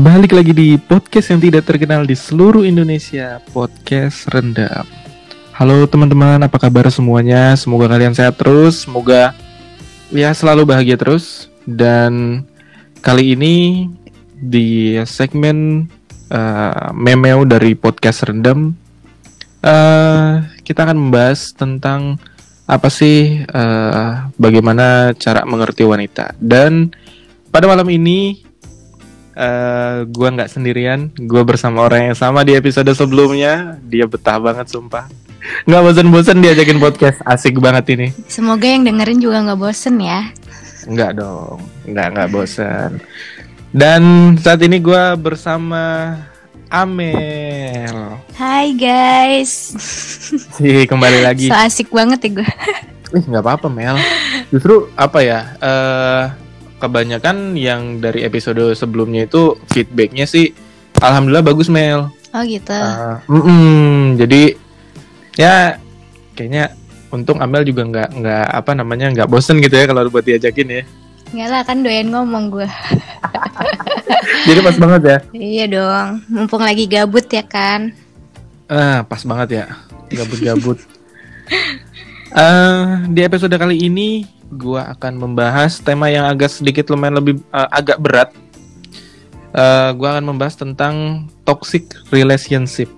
Balik lagi di podcast yang tidak terkenal di seluruh Indonesia, podcast rendam. Halo teman-teman, apa kabar semuanya? Semoga kalian sehat terus, semoga ya selalu bahagia terus. Dan kali ini di segmen uh, memeo dari podcast rendam, uh, kita akan membahas tentang apa sih uh, bagaimana cara mengerti wanita. Dan pada malam ini uh, gue nggak sendirian, gue bersama orang yang sama di episode sebelumnya. Dia betah banget, sumpah. Nggak bosen-bosen diajakin podcast, asik banget ini. Semoga yang dengerin juga nggak bosen ya. Nggak dong, nggak nggak bosen. Dan saat ini gue bersama Amel. Hai guys. Sih kembali lagi. So asik banget ya gue. Ih nggak apa-apa Mel. Justru apa ya? Uh, kebanyakan yang dari episode sebelumnya itu feedbacknya sih, alhamdulillah bagus Mel. Oh gitu. Uh, mm -mm, jadi ya kayaknya untung Amel juga nggak nggak apa namanya nggak bosen gitu ya kalau buat diajakin ya. Enggak lah kan doyan ngomong gue. Jadi pas banget ya. Iya dong, mumpung lagi gabut ya kan. Ah, pas banget ya. Gabut-gabut. uh, di episode kali ini gua akan membahas tema yang agak sedikit lumayan lebih uh, agak berat. Uh, gua akan membahas tentang toxic relationship.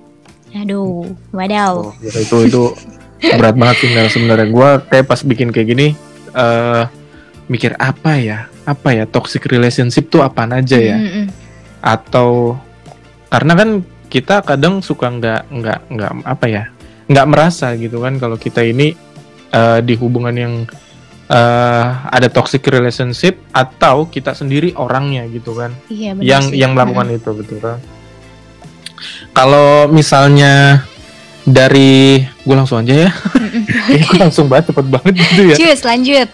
Aduh, wadaw. Oh, itu itu berat banget sih sebenarnya. Gua kayak pas bikin kayak gini uh, mikir apa ya? Apa ya toxic relationship tuh apa aja ya? Mm -mm. Atau karena kan kita kadang suka nggak nggak nggak apa ya? nggak merasa gitu kan kalau kita ini uh, di hubungan yang uh, ada toxic relationship atau kita sendiri orangnya gitu kan iya, yang sih. yang melakukan hmm. itu betul kan kalau misalnya dari gue langsung aja ya okay. gue langsung banget cepet banget gitu ya Cus lanjut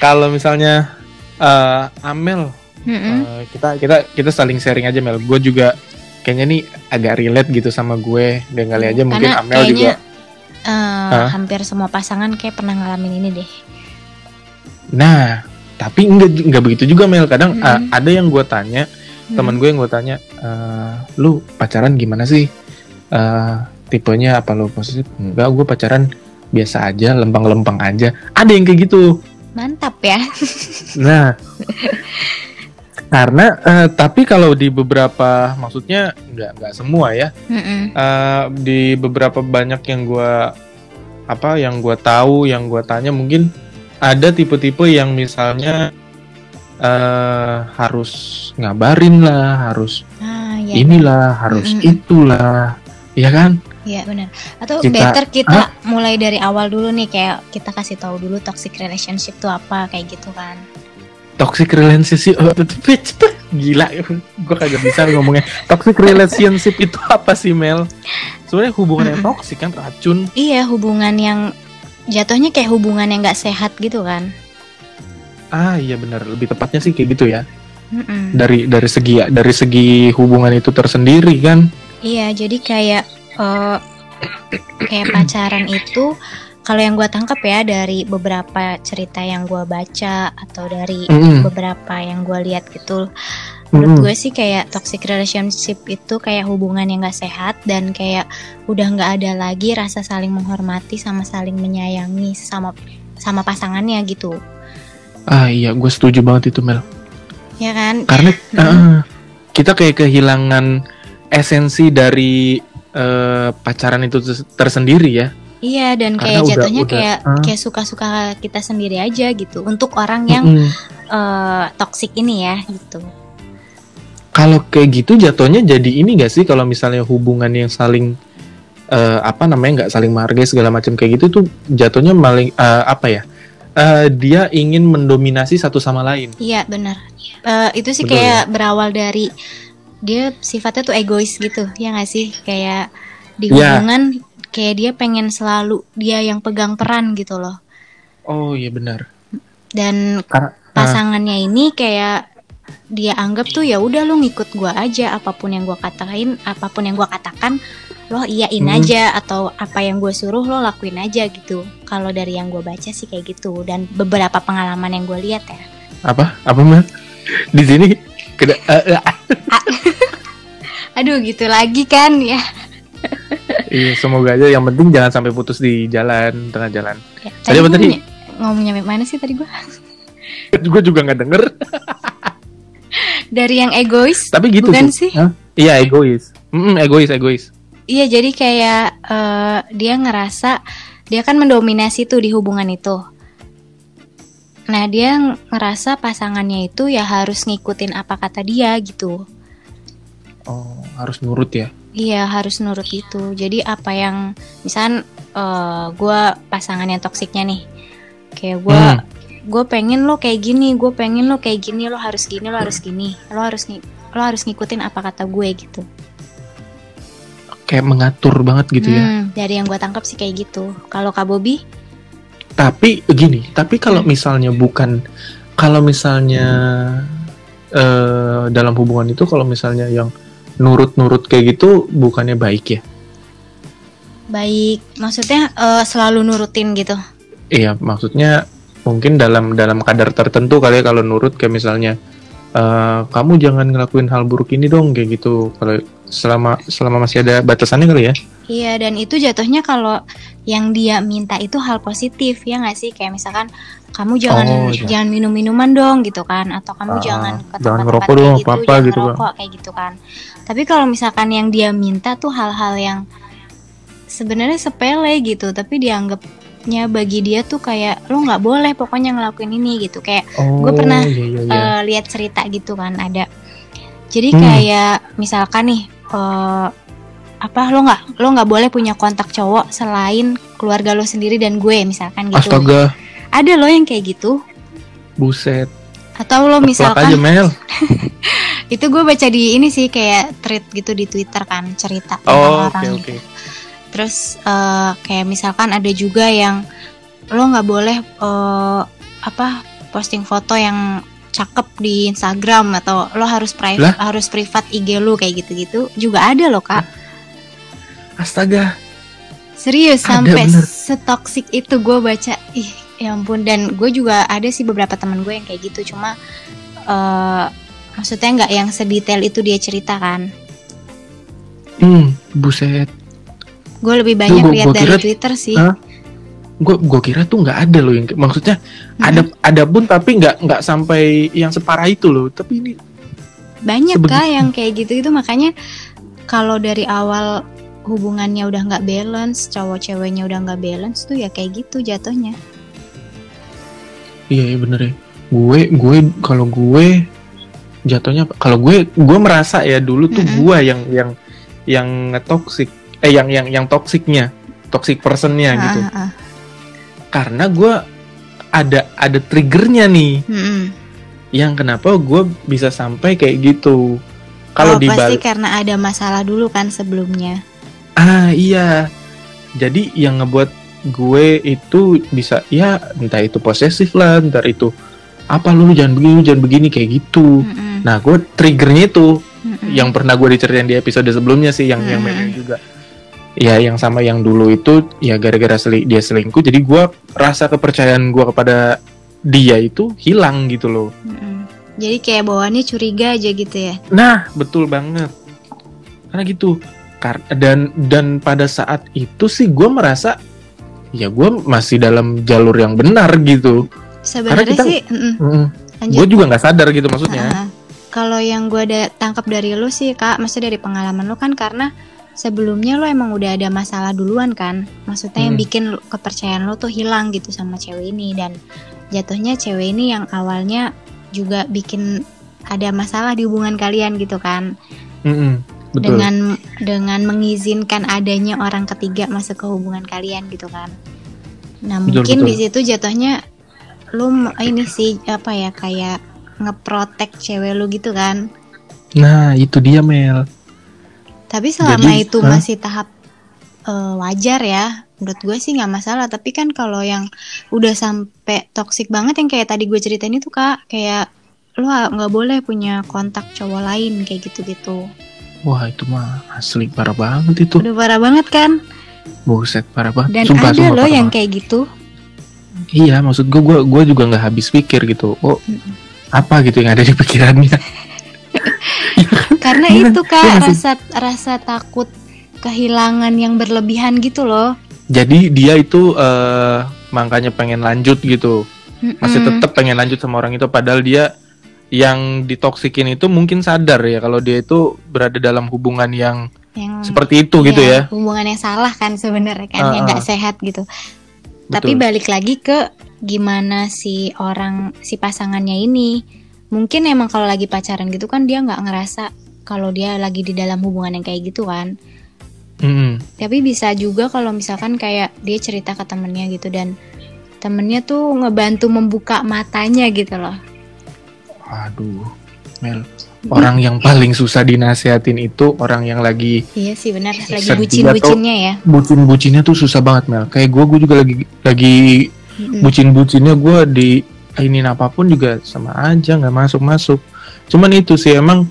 kalau misalnya uh, Amel mm -hmm. uh, kita kita kita saling sharing aja Mel gue juga kayaknya nih agak relate gitu sama gue dan kali aja mungkin Karena Amel juga uh, hampir semua pasangan kayak pernah ngalamin ini deh. Nah, tapi enggak enggak begitu juga Mel. Kadang mm -hmm. uh, ada yang gue tanya, mm. teman gue yang gue tanya, uh, lu pacaran gimana sih? Uh, tipenya apa lu positif? Enggak, gue pacaran biasa aja, lempang-lempang aja. Ada yang kayak gitu. Mantap ya. nah, karena uh, tapi kalau di beberapa maksudnya nggak nggak semua ya uh, di beberapa banyak yang gue apa yang gue tahu yang gue tanya mungkin ada tipe-tipe yang misalnya uh, harus ngabarin lah harus ah, ya, inilah harus mm -mm. itulah ya kan Iya benar. Atau kita, better kita huh? mulai dari awal dulu nih kayak kita kasih tahu dulu toxic relationship tuh apa kayak gitu kan toxic relationship oh, gila gue kagak bisa ngomongnya. Toxic relationship itu apa sih Mel? Sebenarnya hubungan yang toxic kan racun. Iya hubungan yang jatuhnya kayak hubungan yang nggak sehat gitu kan. Ah iya benar. Lebih tepatnya sih kayak gitu ya. Mm-mm. dari dari segi dari segi hubungan itu tersendiri kan. Iya jadi kayak uh, kayak pacaran itu kalau yang gue tangkap ya dari beberapa cerita yang gue baca atau dari mm. beberapa yang gue lihat gitu menurut mm. gue sih kayak toxic relationship itu kayak hubungan yang gak sehat dan kayak udah nggak ada lagi rasa saling menghormati sama saling menyayangi sama sama pasangannya gitu ah iya gue setuju banget itu Mel ya kan karena mm. uh, kita kayak kehilangan esensi dari uh, pacaran itu tersendiri ya Iya dan kayak jatuhnya udah, kayak uh. kayak suka-suka kita sendiri aja gitu untuk orang yang mm -hmm. uh, toxic ini ya gitu. Kalau kayak gitu jatuhnya jadi ini gak sih kalau misalnya hubungan yang saling uh, apa namanya nggak saling menghargai segala macam kayak gitu tuh jatuhnya maling uh, apa ya? Uh, dia ingin mendominasi satu sama lain. Iya benar. Uh, itu sih Betul, kayak ya? berawal dari dia sifatnya tuh egois gitu ya nggak sih kayak di iya. hubungan kayak dia pengen selalu dia yang pegang peran gitu loh oh iya benar dan Karena, pasangannya uh, ini kayak dia anggap tuh ya udah lu ngikut gua aja apa pun yang gua katakan apa pun yang gua katakan lo iyain hmm. aja atau apa yang gue suruh lo lakuin aja gitu kalau dari yang gue baca sih kayak gitu dan beberapa pengalaman yang gue lihat ya apa apa mah di sini Keda, uh, uh. Aduh gitu lagi kan ya. Iya semoga aja yang penting jangan sampai putus di jalan tengah jalan. Ya, tadi apa tadi? Ngomong nyampe mana sih tadi gue? gue juga nggak denger. Dari yang egois. Tapi gitu bukan sih? Hah? Iya egois. Mm -mm, egois egois. Iya jadi kayak uh, dia ngerasa dia kan mendominasi tuh di hubungan itu. Nah dia ngerasa pasangannya itu ya harus ngikutin apa kata dia gitu. Oh harus nurut ya? Iya harus nurut itu. Jadi apa yang misal uh, eh, gue pasangan yang toksiknya nih, kayak gue hmm. gue pengen lo kayak gini, gue pengen lo kayak gini, lo harus gini, lo harus gini, lo harus lo harus ngikutin apa kata gue gitu kayak mengatur banget gitu ya. hmm, ya. Dari yang gue tangkap sih kayak gitu. Kalau Kak Bobi? Tapi gini, tapi kalau hmm. misalnya bukan, kalau misalnya uh, dalam hubungan itu kalau misalnya yang nurut-nurut kayak gitu bukannya baik ya? Baik, maksudnya uh, selalu nurutin gitu? Iya, maksudnya mungkin dalam dalam kadar tertentu kali ya kalau nurut kayak misalnya uh, kamu jangan ngelakuin hal buruk ini dong kayak gitu kalau selama selama masih ada batasannya kali ya iya dan itu jatuhnya kalau yang dia minta itu hal positif ya nggak sih kayak misalkan kamu jangan oh, iya. jangan minum minuman dong gitu kan atau kamu uh, jangan ke jangan ngerokok dong gitu, apa jangan gitu ngerokok, kayak gitu kan tapi kalau misalkan yang dia minta tuh hal-hal yang sebenarnya sepele gitu tapi dianggapnya bagi dia tuh kayak lo nggak boleh pokoknya ngelakuin ini gitu kayak oh, gue pernah iya, iya. Uh, lihat cerita gitu kan ada jadi hmm. kayak misalkan nih uh, apa lo nggak lo nggak boleh punya kontak cowok selain keluarga lo sendiri dan gue misalkan gitu Astaga. ada lo yang kayak gitu buset atau lo misalkan aja, Mel. itu gue baca di ini sih kayak tweet gitu di twitter kan cerita oh, orang okay, gitu okay. terus uh, kayak misalkan ada juga yang lo nggak boleh uh, apa posting foto yang cakep di Instagram atau lo harus private harus privat IG lo kayak gitu-gitu juga ada lo kak. Astaga. Serius ada, sampai setoksik itu gue baca ih ya ampun dan gue juga ada sih beberapa teman gue yang kayak gitu cuma uh, maksudnya nggak yang sedetail itu dia ceritakan. Hmm, buset. Gue lebih banyak lihat dari Twitter sih. Huh? gue gue kira tuh nggak ada loh yang maksudnya hmm. ada ada pun tapi nggak nggak sampai yang separah itu loh tapi ini banyak kak yang kayak gitu itu makanya kalau dari awal hubungannya udah nggak balance cowok ceweknya udah nggak balance tuh ya kayak gitu jatuhnya iya, iya bener ya gue gue kalau gue jatuhnya kalau gue gue merasa ya dulu tuh mm -hmm. gue yang yang yang toxic eh yang yang yang toksiknya toxic personnya ah, gitu. ah, ah. Karena gue ada ada triggernya nih. Hmm. yang kenapa gue bisa sampai kayak gitu. Kalau oh, di pasti karena ada masalah dulu kan sebelumnya. Ah iya. Jadi yang ngebuat gue itu bisa ya entah itu posesif lah entah itu apa lu? Jangan begini jangan begini kayak gitu. Mm nah gue triggernya itu. Mm yang pernah gue diceritain di episode sebelumnya sih yang mm yang memang juga. Ya yang sama yang dulu itu ya gara-gara seli dia selingkuh jadi gue rasa kepercayaan gue kepada dia itu hilang gitu loh. Mm-hmm. jadi kayak bawaannya curiga aja gitu ya? Nah betul banget. Karena gitu. Dan dan pada saat itu sih gue merasa ya gue masih dalam jalur yang benar gitu. Sebenarnya sih mm -mm, gue juga nggak sadar gitu maksudnya. Uh, kalau yang gue ada tangkap dari lu sih kak maksudnya dari pengalaman lu kan karena sebelumnya lo emang udah ada masalah duluan kan. Maksudnya hmm. yang bikin kepercayaan lo tuh hilang gitu sama cewek ini. Dan jatuhnya cewek ini yang awalnya juga bikin ada masalah di hubungan kalian gitu kan. Hmm, betul. dengan dengan mengizinkan adanya orang ketiga masuk ke hubungan kalian gitu kan. Nah betul, mungkin di situ jatuhnya lo ini sih apa ya kayak ngeprotek cewek lo gitu kan nah itu dia Mel tapi selama Jadi, itu huh? masih tahap uh, wajar ya, menurut gue sih nggak masalah. Tapi kan kalau yang udah sampai toksik banget yang kayak tadi gue ceritain itu kak, kayak lo nggak boleh punya kontak cowok lain kayak gitu-gitu. Wah itu mah asli parah banget itu. Udah parah banget kan? Buset parah banget. Dan sumpah, ada lo yang banget. kayak gitu. Iya maksud gue gue gue juga nggak habis pikir gitu. Oh mm -mm. Apa gitu yang ada di pikirannya. karena itu kak ya, rasa rasa takut kehilangan yang berlebihan gitu loh. Jadi dia itu uh, makanya pengen lanjut gitu. Masih tetap pengen lanjut sama orang itu padahal dia yang ditoksikin itu mungkin sadar ya kalau dia itu berada dalam hubungan yang, yang seperti itu gitu iya, ya. hubungan yang salah kan sebenarnya kan uh, yang nggak sehat gitu betul. tapi balik lagi ke gimana si orang si pasangannya ini mungkin emang kalau lagi pacaran gitu kan dia nggak ngerasa kalau dia lagi di dalam hubungan yang kayak gitu kan mm. tapi bisa juga kalau misalkan kayak dia cerita ke temennya gitu dan temennya tuh ngebantu membuka matanya gitu loh aduh Mel orang yang paling susah dinasehatin itu orang yang lagi iya sih benar. Lagi bucin-bucinnya ya. bucin-bucinnya tuh susah banget Mel. Kayak gue gue juga lagi lagi mm-hmm. bucin-bucinnya gue di ini apa pun juga sama aja nggak masuk masuk cuman itu sih emang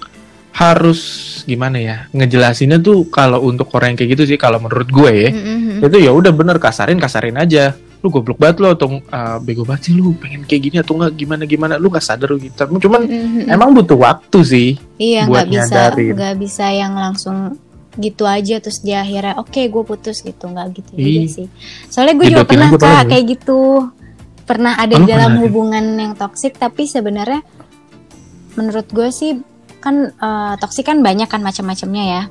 harus gimana ya ngejelasinnya tuh kalau untuk orang yang kayak gitu sih kalau menurut gue ya mm-hmm. itu ya udah bener kasarin kasarin aja lu goblok banget lo atau uh, bego banget sih lu pengen kayak gini atau enggak gimana gimana. Lu nggak sadar gitu. Cuman mm-hmm. emang butuh waktu sih iya nggak bisa nggak bisa yang langsung gitu aja terus dia akhirnya oke okay, gue putus gitu. Nggak gitu Ih. juga sih. Soalnya gue juga pernah kak kayak gitu. Pernah ada oh, di dalam pernah. hubungan yang toksik tapi sebenarnya menurut gue sih kan uh, toksik kan banyak kan macam-macamnya ya.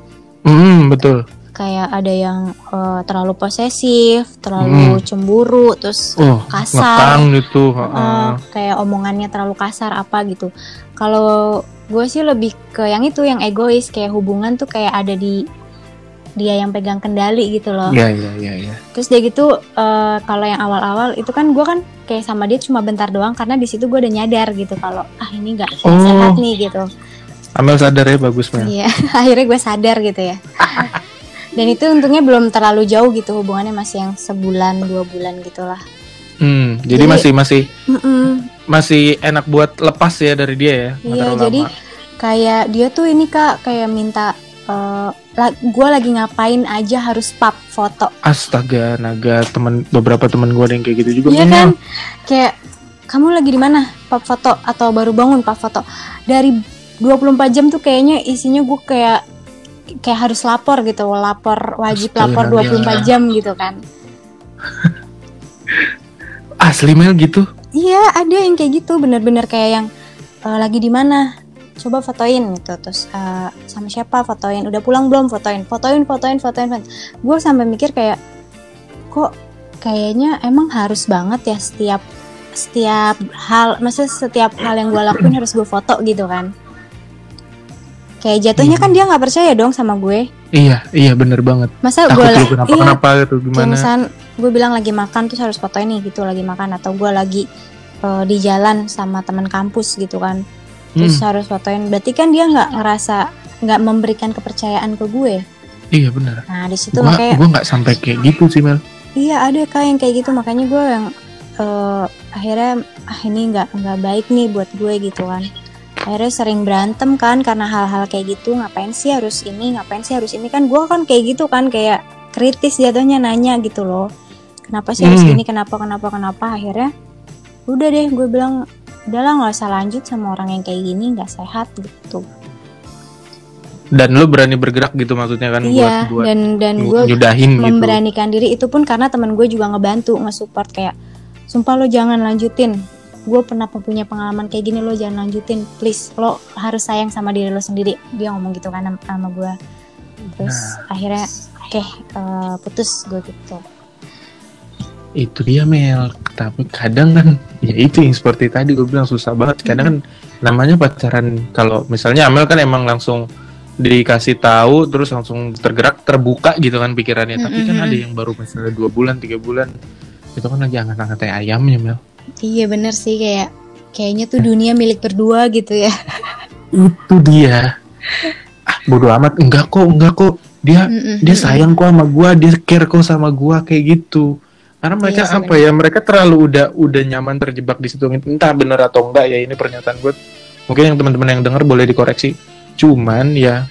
Mm, betul kayak ada yang uh, terlalu posesif, terlalu hmm. cemburu, terus uh, kasar, gitu, uh, kayak omongannya terlalu kasar apa gitu. Kalau gue sih lebih ke yang itu, yang egois, kayak hubungan tuh kayak ada di dia yang pegang kendali gitu loh. Iya iya iya. Ya. Terus dia gitu uh, kalau yang awal-awal itu kan gue kan kayak sama dia cuma bentar doang karena di situ gue udah nyadar gitu kalau ah ini nggak oh. sehat nih gitu. Amel sadar ya bagus Mel. Iya akhirnya gue sadar gitu ya. dan itu untungnya belum terlalu jauh gitu hubungannya masih yang sebulan dua bulan gitulah. Hmm jadi, jadi masih masih mm -mm. masih enak buat lepas ya dari dia ya iya jadi lama. kayak dia tuh ini kak kayak minta uh, gue lagi ngapain aja harus pap foto. Astaga naga teman beberapa teman gue yang kayak gitu juga iya kan? Kayak kamu lagi di mana? Pap foto atau baru bangun pap foto? Dari 24 jam tuh kayaknya isinya gue kayak kayak harus lapor gitu lapor wajib lapor 24 jam gitu kan. Asli Mel gitu? Iya ada yang kayak gitu bener-bener kayak yang uh, lagi di mana? Coba fotoin gitu terus uh, sama siapa fotoin? Udah pulang belum? Fotoin fotoin fotoin fotoin, fotoin. gue sampai mikir kayak kok kayaknya emang harus banget ya setiap setiap hal maksudnya setiap hal yang gue lakuin harus gue foto gitu kan kayak jatuhnya hmm. kan dia nggak percaya dong sama gue. Iya iya bener banget. Masa gue lagi kenapa iya, kenapa gitu gimana? misal gue bilang lagi makan terus harus foto ini gitu lagi makan atau gue lagi uh, di jalan sama teman kampus gitu kan. Terus hmm. harus fotoin. Berarti kan dia nggak ngerasa nggak memberikan kepercayaan ke gue. Iya benar nah di situ makanya gue nggak sampai kayak gitu sih Mel. Iya ada kak yang kayak gitu. Makanya gue yang uh, akhirnya ah ini nggak nggak baik nih buat gue gitu kan akhirnya sering berantem kan karena hal-hal kayak gitu ngapain sih harus ini ngapain sih harus ini kan gue kan kayak gitu kan kayak kritis jatuhnya nanya gitu loh kenapa sih hmm. harus ini kenapa kenapa kenapa akhirnya udah deh gue bilang udahlah nggak usah lanjut sama orang yang kayak gini nggak sehat gitu dan lu berani bergerak gitu maksudnya kan iya, buat, buat dan dan gue gitu. memberanikan gitu. diri itu pun karena teman gue juga ngebantu nge-support kayak sumpah lo jangan lanjutin gue pernah punya pengalaman kayak gini lo jangan lanjutin. Please lo harus sayang sama diri lo sendiri. Dia ngomong gitu kan sama gue terus nah. akhirnya oke okay, uh, putus gue gitu. Itu dia Mel. Tapi kadang kan ya itu yang seperti tadi gue bilang susah banget. Kadang kan namanya pacaran kalau misalnya Amel kan emang langsung dikasih tahu terus langsung tergerak terbuka gitu kan pikirannya. Tapi kan ada yang baru misalnya dua bulan tiga bulan. Itu kan lagi angkat-angkat ayamnya Mel Iya bener sih kayak kayaknya tuh dunia milik berdua gitu ya. Itu dia. Ah, bodoh amat enggak kok, enggak kok. Dia mm -mm. dia sayang kok sama gua, dia care kok sama gua kayak gitu. Karena mereka iya, apa ya? Mereka terlalu udah udah nyaman terjebak di situ. Entah bener atau enggak ya ini pernyataan gue. Mungkin yang teman-teman yang dengar boleh dikoreksi. Cuman ya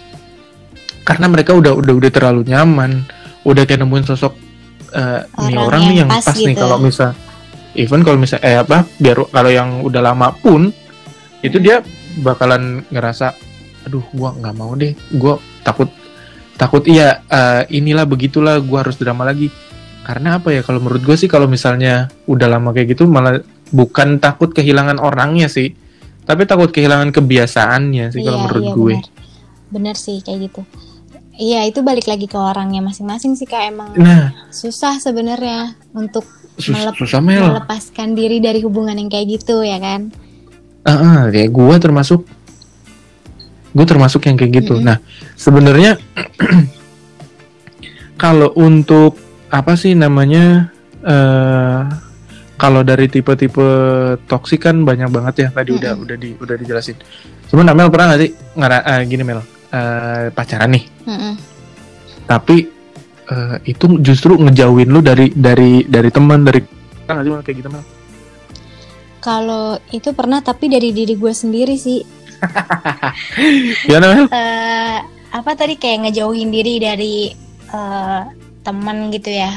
karena mereka udah udah udah terlalu nyaman, udah kayak nemuin sosok uh, orang, nih orang yang nih yang pas, pas gitu. nih kalau misal even kalau misalnya eh apa biar kalau yang udah lama pun itu dia bakalan ngerasa aduh gue nggak mau deh gue takut takut iya uh, inilah begitulah gue harus drama lagi. Karena apa ya kalau menurut gue sih kalau misalnya udah lama kayak gitu malah bukan takut kehilangan orangnya sih tapi takut kehilangan kebiasaannya sih iya, kalau menurut iya, gue. bener. bener sih kayak gitu. Iya itu balik lagi ke orangnya masing-masing sih kak. Emang nah, susah sebenarnya untuk melep susah melepaskan diri dari hubungan yang kayak gitu ya kan? Ah, uh, uh, kayak gue termasuk gue termasuk yang kayak gitu. Mm -hmm. Nah sebenarnya kalau untuk apa sih namanya uh, kalau dari tipe-tipe toksik kan banyak banget ya tadi mm -hmm. udah udah di udah dijelasin. Cuman Mel pernah gak sih ngara uh, gini Mel uh, pacaran nih, mm -hmm. tapi uh, itu justru ngejauhin lu dari dari dari teman dari kan sih kayak gitu Mel? Kalau itu pernah tapi dari diri gue sendiri sih. ya Mel? Uh, apa tadi kayak ngejauhin diri dari uh, teman gitu ya?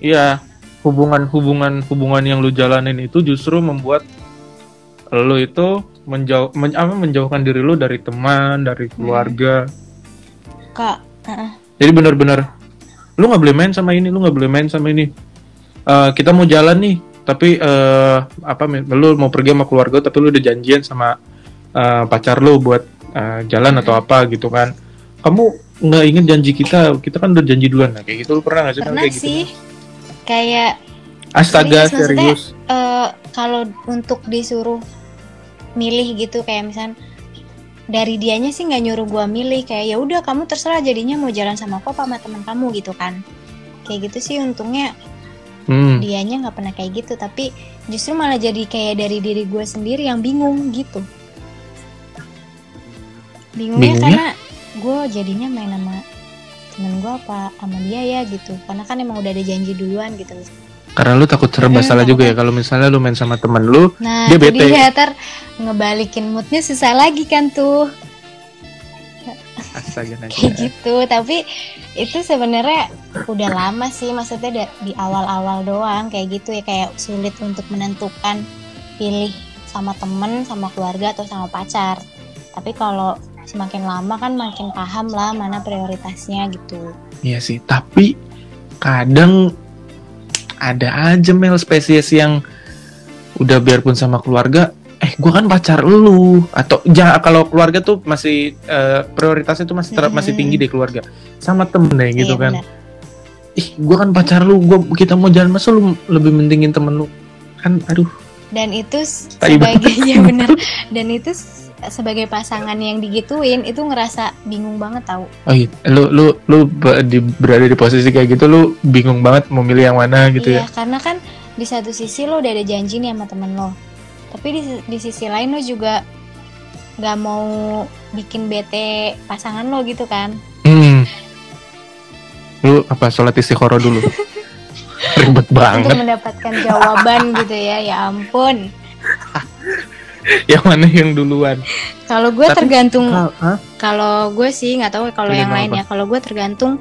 Iya, hubungan hubungan hubungan yang lu jalanin itu justru membuat lu itu menjauh men, apa menjauhkan diri lu dari teman dari hmm. keluarga hmm. kak uh. jadi benar-benar lu nggak boleh main sama ini lu nggak boleh main sama ini. Uh, kita mau jalan nih tapi uh, apa lu mau pergi sama keluarga tapi lu udah janjian sama uh, pacar lu buat uh, jalan atau apa gitu kan. Kamu nggak ingin janji kita? Kita kan udah janji duluan. Nah, kayak gitu lu pernah nggak sih pernah kayak gitu? sih. Gitu kayak astaga serius uh, kalau untuk disuruh milih gitu kayak misal dari dianya sih nggak nyuruh gue milih kayak ya udah kamu terserah jadinya mau jalan sama apa sama teman kamu gitu kan kayak gitu sih untungnya hmm. dianya nggak pernah kayak gitu tapi justru malah jadi kayak dari diri gue sendiri yang bingung gitu bingungnya, bingungnya? karena gue jadinya main sama temen gue apa sama dia ya gitu karena kan emang udah ada janji duluan gitu karena lu takut serba hmm, salah juga ya kalau misalnya lu main sama temen lu, nah, dia bete. Dia ntar ngebalikin moodnya susah lagi kan tuh. Astaga Kayak gitu, tapi itu sebenarnya udah lama sih, maksudnya di awal-awal doang kayak gitu ya kayak sulit untuk menentukan pilih sama temen, sama keluarga atau sama pacar. Tapi kalau semakin lama kan makin paham lah mana prioritasnya gitu. Iya sih, tapi kadang ada aja mel spesies yang udah biarpun sama keluarga eh gue kan pacar lu. Atau jangan kalau keluarga tuh masih uh, prioritasnya tuh masih ter, hmm. masih tinggi deh keluarga. Sama temen deh gitu iya, kan. bener. ih gue kan pacar lu gua kita mau jalan masa lu lebih mentingin temen lu? Kan aduh. Dan itu sebagai ya bener dan itu sebagai pasangan yang digituin itu ngerasa bingung banget tau. Oh iya lu lu lu di, berada di posisi kayak gitu lu bingung banget mau milih yang mana gitu iya, ya? karena kan di satu sisi lo udah ada janji nih sama temen lo. Tapi di, di sisi lain lo juga nggak mau bikin bete pasangan lo gitu kan. Hmm. lu apa sholat istiqoroh dulu? Ribet banget. untuk mendapatkan jawaban gitu ya ya ampun yang mana yang duluan? Kalau gue tergantung kalau gue sih nggak tahu kalau yang lain ya kalau gue tergantung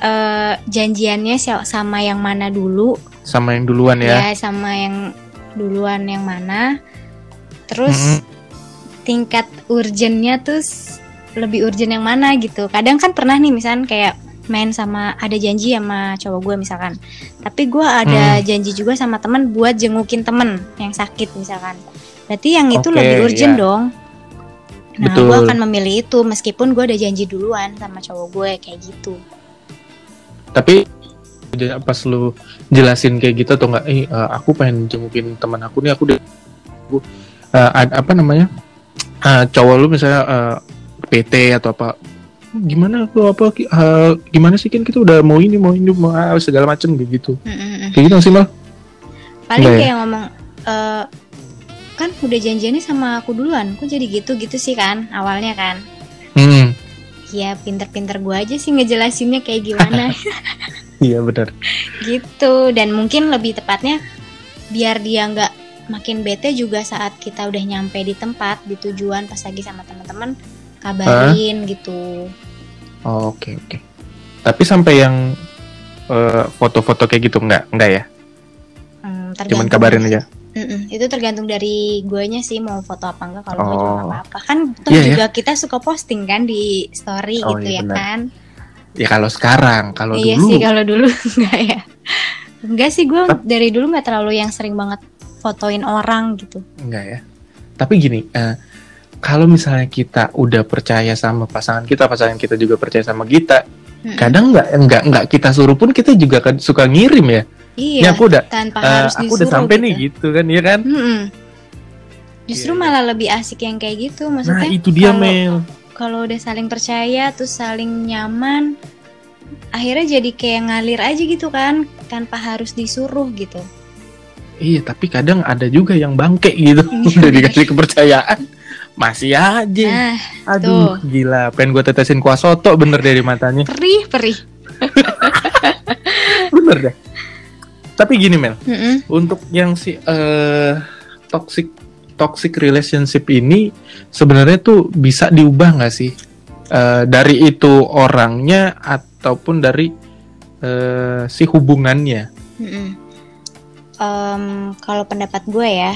uh, janjiannya sama yang mana dulu. Sama yang duluan ya? Ya sama yang duluan yang mana. Terus mm -hmm. tingkat urgennya tuh lebih urgent yang mana gitu. Kadang kan pernah nih misalnya kayak main sama ada janji sama cowok gue misalkan. Tapi gue ada hmm. janji juga sama temen buat jengukin temen yang sakit misalkan Berarti yang itu okay, lebih urgent yeah. dong. Nah, gue akan memilih itu meskipun gue udah janji duluan sama cowok gue kayak gitu. Tapi pas lu jelasin kayak gitu atau enggak, eh uh, aku pengen jengukin teman aku nih, aku udah uh, apa namanya? Uh, cowok lu misalnya uh, PT atau apa gimana lu apa uh, gimana sih kan kita udah mau ini mau ini mau segala macem gitu mm -hmm. kayak gitu sih mal paling kayak ya? ngomong uh, kan udah janjiannya sama aku duluan. Kok jadi gitu gitu sih kan? Awalnya kan. Hmm. ya pinter-pinter gue aja sih ngejelasinnya kayak gimana. Iya benar. Gitu. Dan mungkin lebih tepatnya biar dia nggak makin bete juga saat kita udah nyampe di tempat di tujuan pas lagi sama teman-teman kabarin huh? gitu. Oh, oke okay, oke. Okay. tapi sampai yang foto eh, foto-foto kayak gitu nggak nggak ya? Hmm, cuman kabarin aja Mm-mm, itu tergantung dari guanya sih mau foto apa enggak kalau oh. juga apa-apa. Kan tuh yeah, juga yeah. kita suka posting kan di story oh, gitu iya, ya bener. kan? Ya kalau sekarang kalau iya dulu. sih kalau dulu enggak ya. Enggak sih gue dari dulu nggak terlalu yang sering banget fotoin orang gitu. Enggak ya. Tapi gini uh, kalau misalnya kita udah percaya sama pasangan kita pasangan kita juga percaya sama kita hmm. kadang nggak nggak nggak kita suruh pun kita juga kan suka ngirim ya Iya. Ini aku udah tanpa uh, harus aku udah sampai gitu. nih gitu kan ya kan? Hmm. Justru yeah. malah lebih asik yang kayak gitu maksudnya. Nah, itu dia Mel. Kalau udah saling percaya terus saling nyaman akhirnya jadi kayak ngalir aja gitu kan tanpa harus disuruh gitu. Iya, tapi kadang ada juga yang bangke gitu. udah dikasih kepercayaan masih aja. Nah, Aduh, tuh. gila. Pengen gue tetesin kuah soto bener dari matanya. Perih, perih. bener deh tapi gini Mel mm -hmm. untuk yang si uh, toxic toxic relationship ini sebenarnya tuh bisa diubah nggak sih uh, dari itu orangnya ataupun dari uh, si hubungannya mm -hmm. um, kalau pendapat gue ya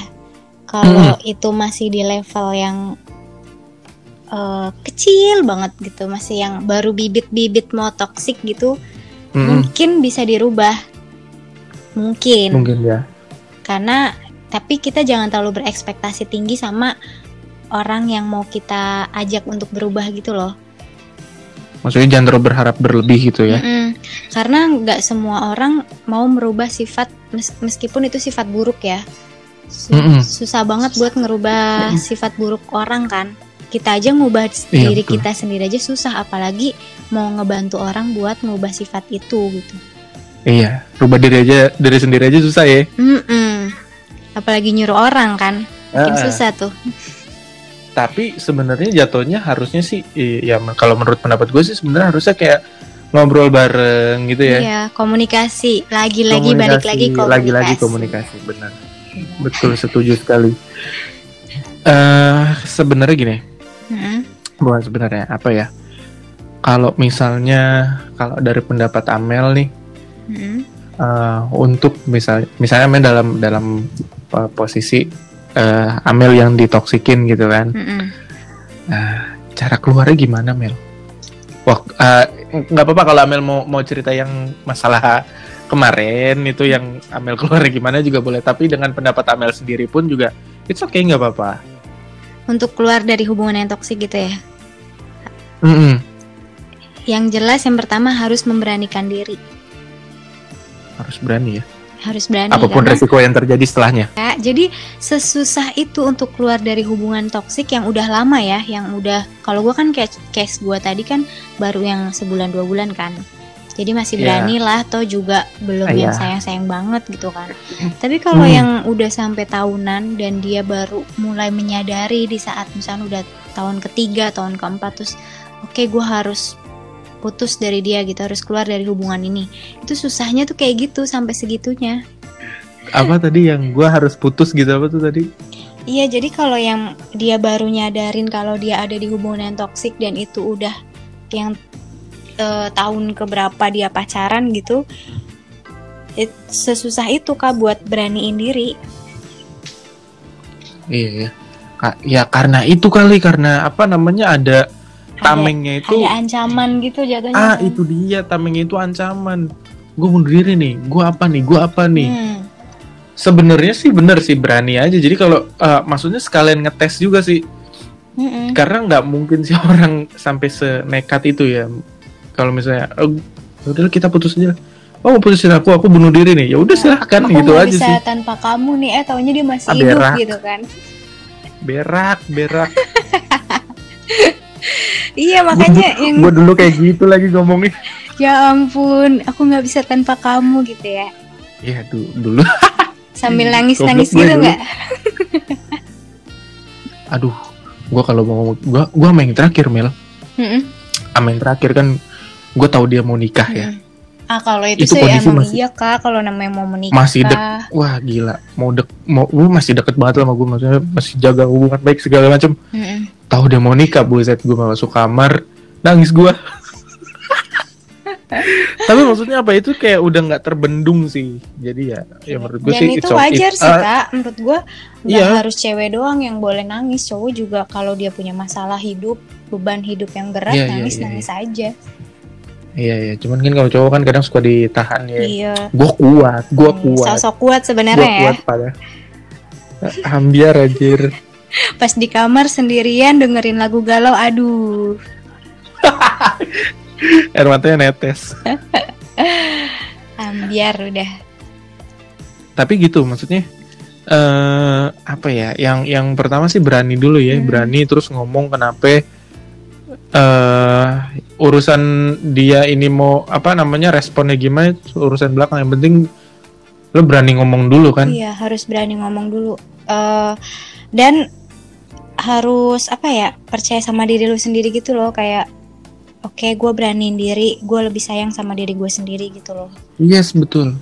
kalau mm. itu masih di level yang uh, kecil banget gitu masih yang baru bibit-bibit mau toxic gitu mm -hmm. mungkin bisa dirubah Mungkin. Mungkin ya. Karena tapi kita jangan terlalu berekspektasi tinggi sama orang yang mau kita ajak untuk berubah gitu loh. Maksudnya jangan terlalu berharap berlebih gitu ya? Mm-mm. Karena nggak semua orang mau merubah sifat meskipun itu sifat buruk ya. Susah banget buat ngerubah Mm-mm. sifat buruk orang kan. Kita aja ngubah iya, diri betul. kita sendiri aja susah, apalagi mau ngebantu orang buat ngubah sifat itu gitu. Iya, rubah diri aja dari sendiri aja susah ya. Mm-mm. Apalagi nyuruh orang kan, makin uh, susah tuh. Tapi sebenarnya jatuhnya harusnya sih, ya kalau menurut pendapat gue sih sebenarnya harusnya kayak ngobrol bareng gitu ya. Iya, komunikasi, lagi-lagi balik lagi komunikasi. Lagi-lagi komunikasi, benar. Betul, setuju sekali. Uh, sebenarnya gini, hmm? bukan sebenarnya apa ya? Kalau misalnya kalau dari pendapat Amel nih, hmm. uh, untuk misal misalnya Amel dalam dalam uh, posisi uh, Amel yang ditoksikin gitu kan hmm. uh, cara keluarnya gimana Mel? Wah nggak uh, apa-apa kalau Amel mau mau cerita yang masalah kemarin itu yang Amel keluar gimana juga boleh. Tapi dengan pendapat Amel sendiri pun juga it's okay nggak apa-apa. Untuk keluar dari hubungan yang toksik gitu ya? Mm -hmm. yang jelas yang pertama harus memberanikan diri. Harus berani ya? Harus berani apa pun karena, resiko yang terjadi setelahnya. Ya, jadi sesusah itu untuk keluar dari hubungan toksik yang udah lama ya yang udah kalau gue kan kayak case gue tadi kan baru yang sebulan dua bulan kan jadi masih iya. berani yeah. lah toh juga belum yeah. yang sayang sayang banget gitu kan tapi kalau hmm. yang udah sampai tahunan dan dia baru mulai menyadari di saat misalnya udah tahun ketiga tahun keempat terus oke okay, gue harus putus dari dia gitu harus keluar dari hubungan ini itu susahnya tuh kayak gitu sampai segitunya apa tadi yang gue harus putus gitu apa tuh tadi iya jadi kalau yang dia baru nyadarin kalau dia ada di hubungan yang toksik dan itu udah yang uh, tahun keberapa dia pacaran gitu it, sesusah itu kak buat beraniin diri. Iya ya karena itu kali karena apa namanya ada tamengnya itu. ada ancaman gitu jatuhnya ah kan? itu dia tamengnya itu ancaman. Gue bunuh diri nih gue apa nih gue apa nih? Hmm. sebenarnya sih bener sih berani aja. Jadi kalau uh, maksudnya sekalian ngetes juga sih. Mm-mm. karena nggak mungkin sih orang sampai senekat itu ya kalau misalnya oh, udah kita putus aja oh putusin aku aku bunuh diri nih. Ya udah nah, silahkan aku gitu aja bisa sih. tanpa kamu nih eh taunya dia masih ah, hidup berak. gitu kan. Berak berak. Iya makanya yang gue dulu kayak gitu lagi ngomongnya. Ya ampun aku nggak bisa tanpa kamu gitu ya. Iya dulu dulu. Sambil nangis nangis gitu nggak? Aduh gue kalau mau gue gue main terakhir Mel. Mm -mm. main terakhir kan gue tahu dia mau nikah ya Ah kalau itu, itu sih emang masih, iya kak kalau namanya mau menikah masih dek wah gila mau dek mau gue masih deket banget sama gue maksudnya masih jaga hubungan baik segala macam mm -mm. tahu dia mau nikah buset gue masuk kamar nangis gue Tapi maksudnya apa itu kayak udah nggak terbendung sih. Jadi ya, ya menurut gue Dan sih itu wajar sih uh, kak. Menurut gue nggak Iya. harus cewek doang yang boleh nangis. Cowok juga kalau dia punya masalah hidup, beban hidup yang berat, Iya, iya, nangis iya, nangis aja. Iya iya, cuman kan kalau cowok kan kadang suka ditahan ya. Iya. Gue kuat, gue Hmm, kuat, Sosok kuat gue sebenarnya ya. kuat pada. Ambiar anjir. Pas di kamar sendirian dengerin lagu galau, aduh. Air matanya netes. Ambiar udah. Tapi gitu maksudnya eh apa ya? Yang yang pertama sih berani dulu ya, Hmm. berani terus ngomong kenapa eh urusan dia ini mau apa namanya responnya gimana itu urusan belakang yang penting lo berani ngomong dulu kan. Iya, harus berani ngomong dulu. Eh dan harus apa ya percaya sama diri lu sendiri gitu loh kayak oke gue beraniin diri gue lebih sayang sama diri gue sendiri gitu loh Yes betul.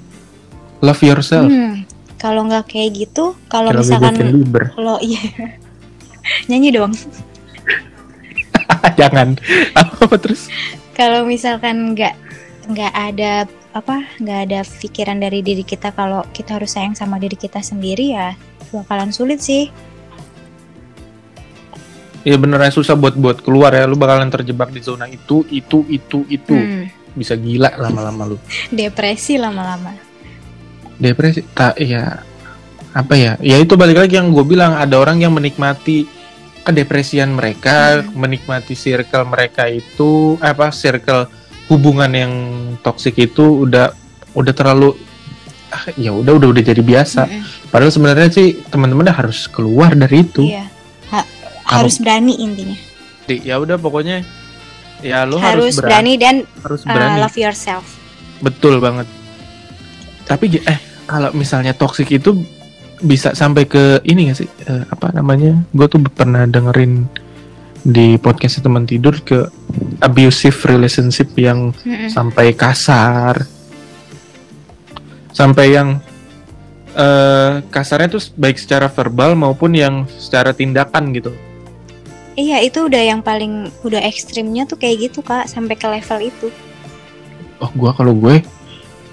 Love yourself. hmm, kalau nggak kayak gitu kalau misalkan lo iya nyanyi dong Jangan. Apa terus? kalau misalkan nggak nggak ada apa nggak ada pikiran dari diri kita kalau kita harus sayang sama diri kita sendiri ya bakalan sulit sih Ya beneran susah buat buat keluar ya. Lu bakalan terjebak di zona itu, itu, itu, itu. Hmm, Bisa gila lama-lama lu. depresi lama-lama Depresi, tak ya apa ya? Ya itu balik lagi yang gue bilang ada orang yang menikmati kedepresian mereka, Hmm. menikmati circle mereka itu apa circle hubungan yang toksik itu udah udah terlalu ah, ya udah udah udah jadi biasa. Mm-mm. Padahal sebenarnya sih teman-teman harus keluar dari itu. Iya. Ha- harus berani intinya. Di- Ya udah pokoknya ya lu harus, harus, berani, berani dan harus uh, berani. love yourself. Betul banget. Tapi eh kalau misalnya toxic itu bisa sampai ke ini gak sih? Eh, apa namanya? Gue tuh pernah dengerin di podcast teman tidur ke abusive relationship yang Mm-mm. sampai kasar. Sampai yang eh kasarnya tuh baik secara verbal maupun yang secara tindakan gitu. Iya itu udah yang paling udah ekstrimnya tuh kayak gitu kak sampai ke level itu. Oh, gua kalau gue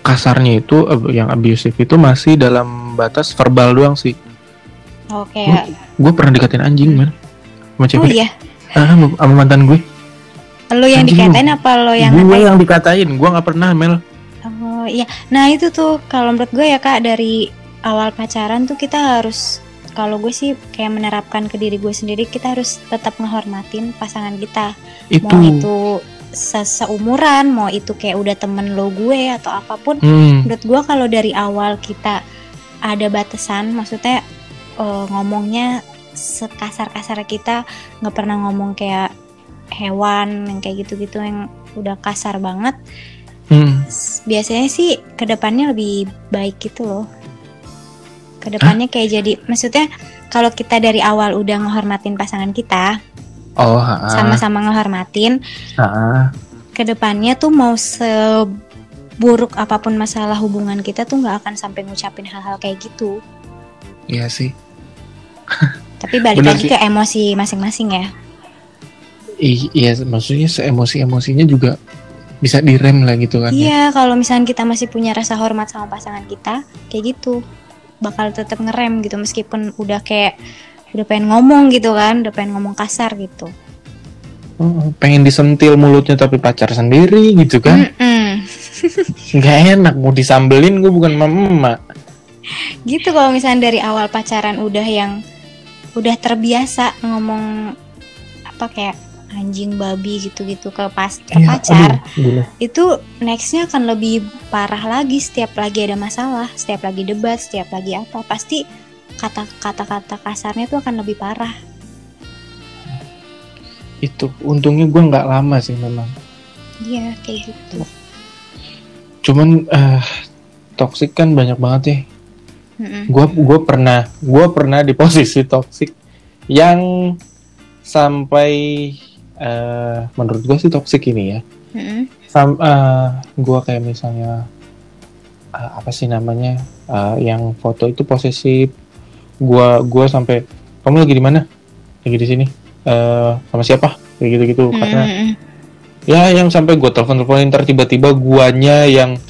kasarnya itu ab- yang abusive itu masih dalam batas verbal doang sih. Oh kayak Gue pernah dikatain anjing, man. Sama oh cewek. iya Ah, sama mantan gue. lo yang Anjing lu. dikatain apa lo yang gue ngatain? yang dikatain, gue nggak pernah Mel. Oh iya nah itu tuh kalau menurut gue ya kak dari awal pacaran tuh kita harus kalau gue sih kayak menerapkan ke diri gue sendiri kita harus tetap ngehormatin pasangan kita Itu. mau itu se- seumuran mau itu kayak udah temen lo gue atau apa pun Hmm, menurut gua kalau dari awal kita ada batasan maksudnya eh, ngomongnya sekasar-kasar kita nggak pernah ngomong kayak hewan yang kayak gitu-gitu yang udah kasar banget hmm. Biasanya sih ke depannya lebih baik gitu loh. Ke depannya kayak jadi maksudnya kalau kita dari awal udah ngehormatin pasangan kita Oh, sama-sama ngehormatin ha, ke depannya tuh mau seburuk apa pun masalah hubungan kita tuh nggak akan sampai ngucapin hal-hal kayak gitu. Iya sih. Tapi balik Bener lagi sih. ke emosi masing-masing ya. I- iya, maksudnya seemosi-emosinya juga bisa direm lah gitu kan. ya. Iya, kalau misalnya kita masih punya rasa hormat sama pasangan kita, kayak gitu, bakal tetap ngerem gitu meskipun udah kayak udah pengen ngomong gitu kan, udah pengen ngomong kasar gitu. Oh, pengen disentil mulutnya tapi pacar sendiri gitu kan. Nggak enak mau disambelin gue bukan mama. Gitu kalau misalnya dari awal pacaran udah yang udah terbiasa ngomong apa kayak anjing babi gitu-gitu ke pas ke Iya, pacar. aduh, gila. itu nextnya akan lebih parah lagi setiap lagi ada masalah setiap lagi debat setiap lagi apa pasti kata kata kata kasarnya tuh akan lebih parah Itu untungnya gue nggak lama sih memang. iya kayak gitu Cuman eh toxic kan banyak banget ya. Gue gue pernah gue pernah di posisi toxic yang sampai eh menurut gue sih toxic ini ya Mm-mm. Sam, gue kayak misalnya eh, apa sih namanya eh, yang foto itu posesif gue gua sampai kamu lagi di mana? Lagi di sini. Eh sama siapa? kayak gitu gitu karena Mm-mm. ya yang sampai gue telepon teleponin ntar tiba-tiba guanya yang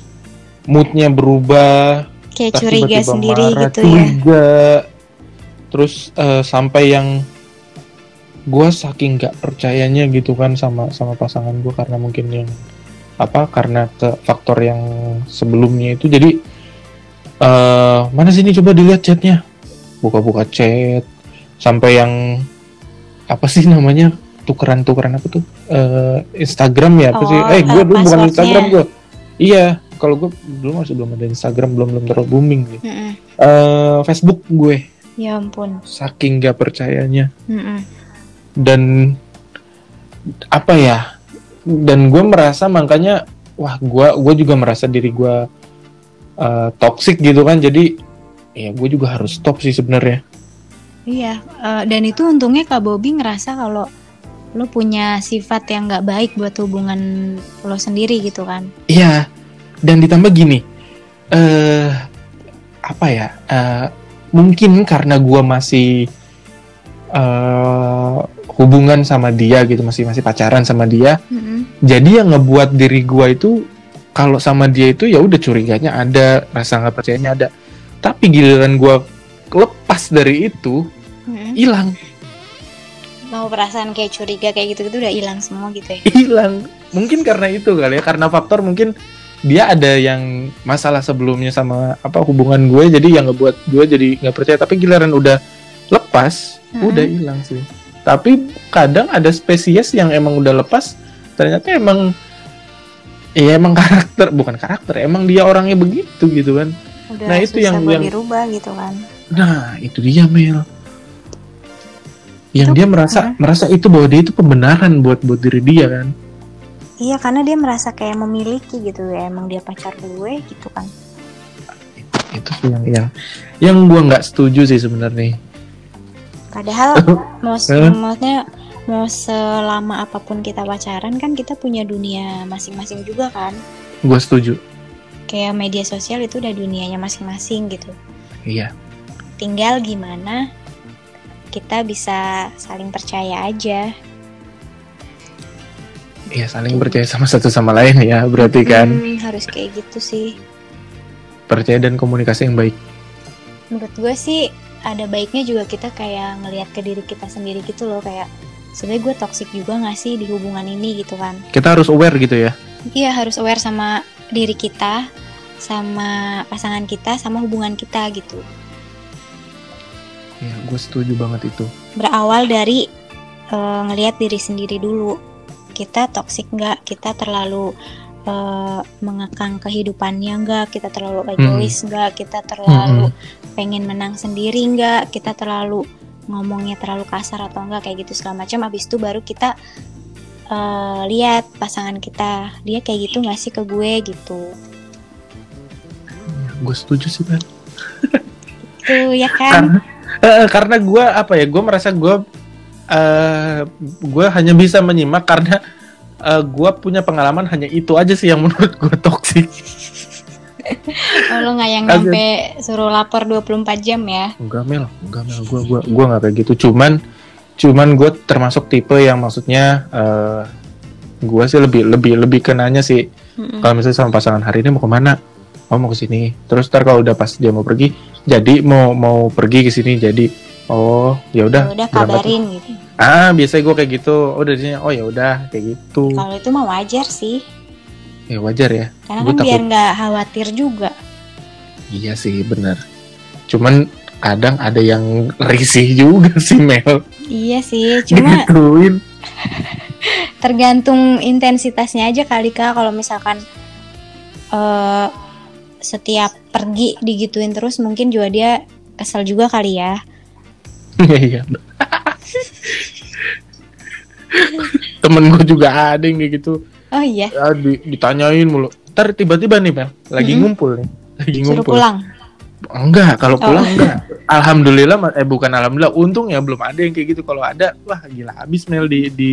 moodnya berubah kayak curiga tiba -tiba sendiri marah, gitu curiga. ya terus uh, sampai yang gue saking gak percayanya gitu kan sama sama pasangan gue karena mungkin yang apa karena ke faktor yang sebelumnya itu. Jadi uh, mana sini? Coba dilihat chatnya buka-buka chat sampai yang apa sih namanya tukeran-tukeran apa tuh? Uh, Instagram ya apa oh, sih eh gue uh, dulu bukan Instagram gue iya kalau gue dulu masih belum ada Instagram belum belum terlalu booming gitu mm -mm. Uh, Facebook gue. Ya ampun. Saking gak percayanya. Mm -mm. dan apa ya dan gue merasa makanya wah gue gue juga merasa diri gue uh, toxic gitu kan. Jadi ya gue juga harus stop sih sebenarnya. Iya uh, dan itu untungnya kak Bobby ngerasa kalau lo punya sifat yang nggak baik buat hubungan lo sendiri gitu kan. Iya dan ditambah gini eh uh, apa ya uh, mungkin karena gue masih uh, hubungan sama dia gitu masih masih pacaran sama dia mm-hmm. jadi yang ngebuat diri gue itu kalau sama dia itu ya udah curiganya ada rasa nggak percayanya ada tapi giliran gue lepas dari itu hilang. Mm-hmm mau perasaan kayak curiga kayak gitu gitu udah hilang semua gitu ya? Hilang. Mungkin karena itu kali ya karena faktor mungkin dia ada yang masalah sebelumnya sama apa hubungan gue jadi yang ngebuat gue jadi nggak percaya. Tapi giliran udah lepas hmm. udah hilang sih. Tapi kadang ada spesies yang emang udah lepas ternyata emang ya emang karakter bukan karakter emang dia orangnya begitu gitu kan udah nah itu yang yang dirubah gitu kan. Nah itu dia Mel. Yang itu, dia merasa uh. merasa itu bahwa dia itu pembenaran buat buat diri dia kan? Iya karena dia merasa kayak memiliki gitu ya emang dia pacar gue gitu kan. Itu sih yang yang yang gue nggak setuju sih sebenarnya. Padahal maksudnya mau selama apa pun kita pacaran kan kita punya dunia masing-masing juga kan. Gue setuju kayak media sosial itu udah dunianya masing-masing gitu iya tinggal gimana kita bisa saling percaya aja. Iya saling percaya sama satu sama lain ya berarti kan? Hmm, harus kayak gitu sih. Percaya dan komunikasi yang baik. Menurut gue sih ada baiknya juga kita kayak ngelihat ke diri kita sendiri gitu loh kayak sebenarnya gue toxic juga gak sih di hubungan ini gitu kan? Kita harus aware gitu ya? Iya harus aware sama diri kita, sama pasangan kita, sama hubungan kita gitu. Ya, gue setuju banget itu. Berawal dari uh, ngelihat diri sendiri dulu. Kita toksik nggak? Kita terlalu uh, mengekang kehidupannya nggak? Kita terlalu hmm. egois nggak? Hmm. Kita terlalu hmm. pengen menang sendiri nggak? Kita terlalu ngomongnya terlalu kasar atau enggak kayak gitu segala macam. Abis itu baru kita uh, lihat pasangan kita. Dia kayak gitu nggak sih ke gue gitu. Ya, gue setuju sih kan. Tuh ya kan. Karena uh, karena gue apa ya gue merasa gue uh, gue hanya bisa menyimak karena uh, gue punya pengalaman hanya itu aja sih yang menurut gue toksik. Oh, lo nggak yang nyampe suruh lapor 24 jam ya? Enggak mel. Enggak mel. Gue gue gue nggak kayak gitu. Cuman cuman gue termasuk tipe yang maksudnya uh, gue sih lebih lebih lebih kenanya sih. Mm-hmm. kalau misalnya sama pasangan hari ini mau ke mana oh mau ke sini. Terus ntar kalau udah pas dia mau pergi jadi mau mau pergi ke sini jadi oh ya udah. Ya kabarin gitu. Ah biasanya gue kayak gitu. Oh dari oh ya udah kayak gitu. Kalau itu mah wajar sih. Ya wajar ya. Karena gua kan takut... biar nggak khawatir juga. Iya sih benar. Cuman kadang ada yang risih juga sih Mel. Iya sih cuma Gituin. tergantung intensitasnya aja kali kak. Kalau misalkan uh, setiap pergi digituin terus mungkin juga dia kesel juga kali ya. Iya temen gue juga ada yang kayak gitu. Oh iya. Ya, di, ditanyain mulu. Ntar tiba-tiba nih Mel lagi mm-hmm. ngumpul nih. Lagi Suruh ngumpul. pulang enggak kalau oh. pulang oh. enggak. Alhamdulillah eh bukan alhamdulillah untung ya belum ada yang kayak gitu. Kalau ada wah gila habis Mel di di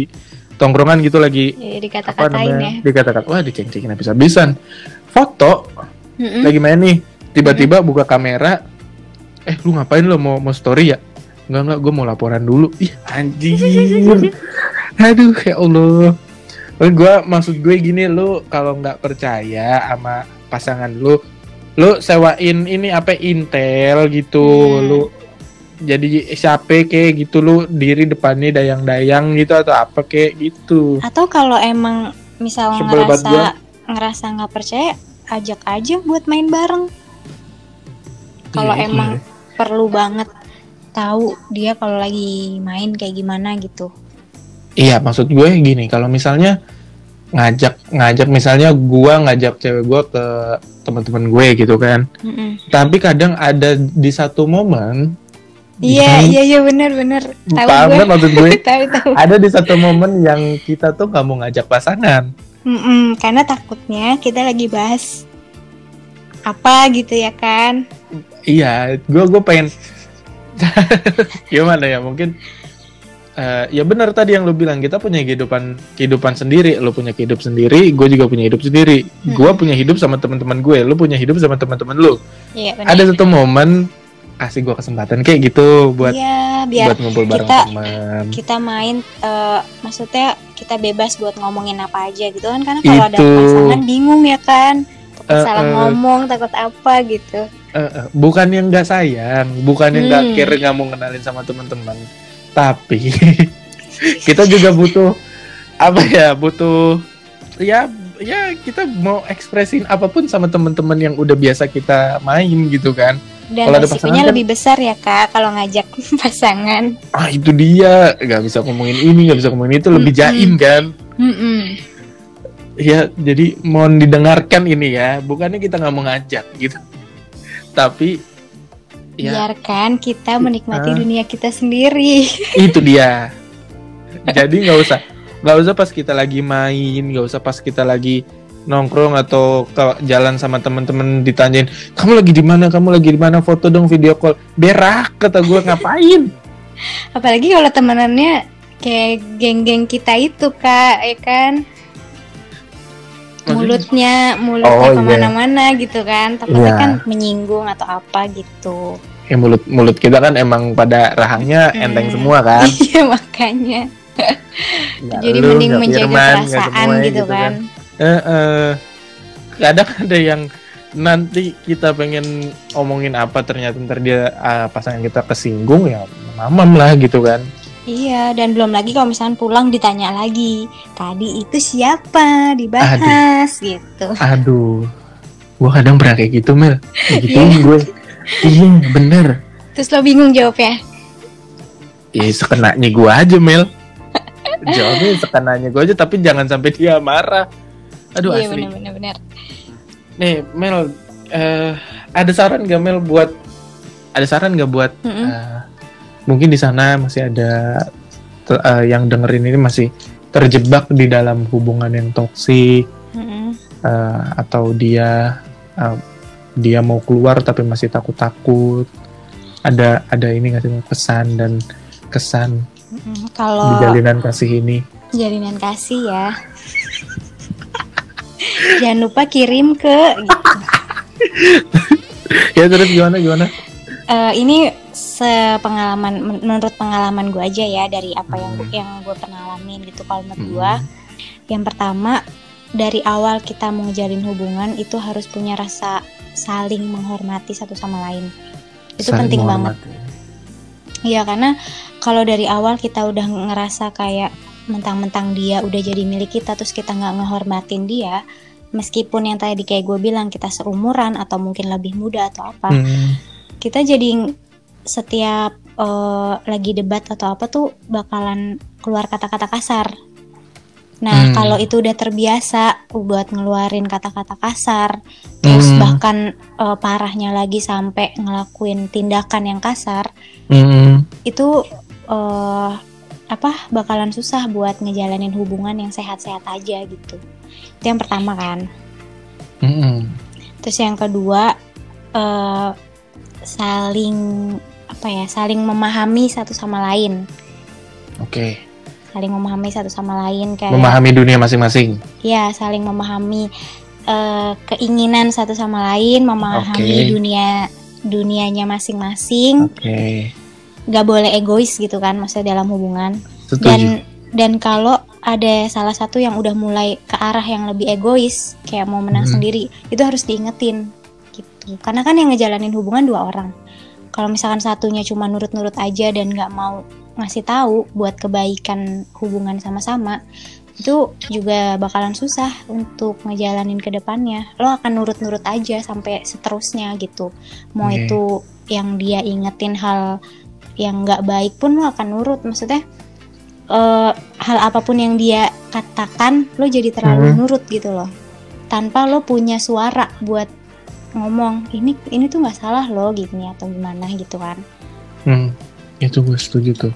tongkrongan gitu lagi. Ya, dikata-katain ya. Dikatakan wah diceng-cengin habis-habisan foto mm-hmm. lagi main nih tiba-tiba mm-hmm. buka kamera eh lu ngapain lo mau mau story ya? Enggak enggak gue mau laporan dulu. Ih anjir aduh ya Allah. Gue maksud gue gini lu kalau nggak percaya sama pasangan lu lu sewain ini apa Intel gitu hmm. lu jadi siapa kayak gitu lu diri depannya dayang-dayang gitu atau apa kayak gitu atau kalau emang misal Sebel ngerasa ngerasa nggak percaya ajak aja buat main bareng kalau iya, emang iya. perlu banget tahu dia kalau lagi main kayak gimana gitu iya maksud gue gini kalau misalnya ngajak ngajak misalnya gua ngajak cewek gua ke teman-teman gue gitu kan mm -mm. tapi kadang ada di satu momen Iya iya iya benar benar. Tahu Paham kan maksud gue? tahu, tahu. Ada di satu momen yang kita tuh nggak mau ngajak pasangan. Mm -mm, karena takutnya kita lagi bahas apa gitu ya kan? Iya, gue gue pengen gimana ya mungkin uh, ya benar tadi yang lu bilang kita punya kehidupan kehidupan sendiri lu punya hidup sendiri gue juga punya hidup sendiri hmm. gue punya hidup sama teman-teman gue lu punya hidup sama teman-teman lu iya, ada satu momen kasih gue kesempatan kayak gitu buat ya, biar buat ngumpul bareng kita, teman. Kita main uh, maksudnya kita bebas buat ngomongin apa aja gitu kan karena kalau ada pasangan bingung ya kan. Takut uh, salah uh, ngomong, takut apa gitu. Uh, uh, bukan yang nggak sayang, bukan yang nggak hmm. kira nggak mau kenalin sama teman-teman. Tapi kita juga butuh apa ya? Butuh ya ya kita mau ekspresin apa pun sama teman-teman yang udah biasa kita main gitu kan dan kalau resikonya kan, lebih besar ya kak kalau ngajak pasangan. Ah itu dia nggak bisa ngomongin ini nggak bisa ngomongin itu lebih jaim kan. Mm -mm. Ya jadi mohon didengarkan ini ya bukannya kita nggak mau ngajak gitu. Tapi ya, biarkan kita menikmati uh, dunia kita sendiri. Itu dia. jadi nggak usah nggak usah pas kita lagi main nggak usah pas kita lagi nongkrong atau ke jalan sama temen-temen ditanyain kamu lagi di mana? Kamu lagi di mana? Foto dong video call. Berak kata gue ngapain? Apalagi kalau temenannya kayak geng-geng kita itu kak ya kan mulutnya mulutnya oh, iya. ke mana-mana yeah. gitu kan takutnya yeah. kan menyinggung atau apa gitu ya mulut mulut kita kan emang pada rahangnya hmm. enteng semua kan iya makanya jadi mending menjaga perasaan gitu, gitu kan, kan eh, eh, kadang ada yang nanti kita pengen omongin apa ternyata ntar dia uh, pasangan kita kesinggung ya mamam lah gitu kan Iya, dan belum lagi kalau misalnya pulang ditanya lagi, tadi itu siapa dibahas aduh. gitu. Aduh, gua kadang pernah kayak gitu Mel, gitu yeah. gue. Iya bener. Terus lo bingung jawabnya? Ya sekenanya gue aja Mel. Jawabnya sekenanya gue aja, tapi jangan sampai dia marah. Aduh iya, asli. Bener, bener, bener. Nih Mel, uh, ada saran gak Mel buat ada saran gak buat mm -hmm. uh, mungkin di sana masih ada uh, yang dengerin ini masih terjebak di dalam hubungan yang toksik mm -hmm. uh, atau dia uh, dia mau keluar tapi masih takut-takut ada ada ini nggak sih pesan dan kesan mm -hmm. kalau di jalinan kasih ini jalinan kasih ya jangan lupa kirim ke gitu. ya terus gimana gimana uh, ini sepengalaman menurut pengalaman gue aja ya dari apa yang hmm. yang gue pernah alamin gitu kalau menurut hmm. gue yang pertama dari awal kita mau ngejalin hubungan itu harus punya rasa saling menghormati satu sama lain itu saling penting banget Iya karena kalau dari awal kita udah ngerasa kayak mentang-mentang dia udah jadi milik kita terus kita nggak ngehormatin dia meskipun yang tadi kayak gue bilang kita seumuran atau mungkin lebih muda atau apa hmm. kita jadi setiap uh, lagi debat atau apa tuh bakalan keluar kata-kata kasar nah hmm. kalau itu udah terbiasa buat ngeluarin kata-kata kasar terus hmm. bahkan uh, parahnya lagi sampai ngelakuin tindakan yang kasar hmm. itu uh, apa bakalan susah buat ngejalanin hubungan yang sehat-sehat aja gitu itu yang pertama kan mm-hmm. terus yang kedua uh, saling apa ya saling memahami satu sama lain oke okay. saling memahami satu sama lain kayak memahami dunia masing-masing ya saling memahami uh, keinginan satu sama lain memahami okay. dunia dunianya masing-masing oke okay nggak boleh egois gitu kan maksudnya dalam hubungan Setuju. dan dan kalau ada salah satu yang udah mulai ke arah yang lebih egois kayak mau menang hmm. sendiri itu harus diingetin gitu karena kan yang ngejalanin hubungan dua orang kalau misalkan satunya cuma nurut-nurut aja dan nggak mau ngasih tahu buat kebaikan hubungan sama-sama itu juga bakalan susah untuk ngejalanin ke depannya lo akan nurut-nurut aja sampai seterusnya gitu mau okay. itu yang dia ingetin hal yang nggak baik pun lo akan nurut maksudnya uh, hal apa pun yang dia katakan lo jadi terlalu hmm. nurut gitu loh tanpa lo punya suara buat ngomong ini ini tuh nggak salah lo gini atau gimana gitu kan. Hmm, itu gue setuju tuh.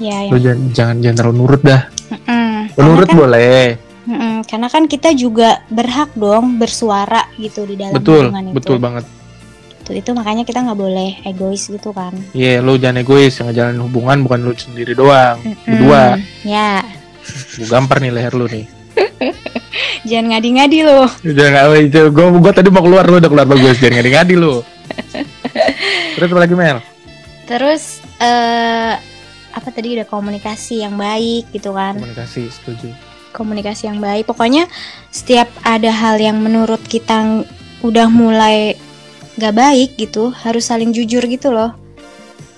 Ya lo jangan jangan jangan terlalu nurut dah. Mm nurut kan, boleh. Mm karena kan kita juga berhak dong bersuara gitu di dalam betul hubungan itu. betul banget. Gitu itu makanya kita nggak boleh egois gitu kan. Iya yeah, lo jangan egois yang ngejalanin hubungan bukan lo sendiri doang mm-hmm. berdua. Ya. Gue gampar nih leher lo nih jangan ngadi-ngadi lo jangan ngadi gue gue tadi mau keluar lo udah keluar bagus. Jangan ngadi-ngadi lo terus apa lagi Mel? Terus uh, apa tadi udah komunikasi yang baik gitu kan? Komunikasi setuju. Komunikasi yang baik. Pokoknya setiap ada hal yang menurut kita udah mulai gak baik gitu harus saling jujur gitu loh.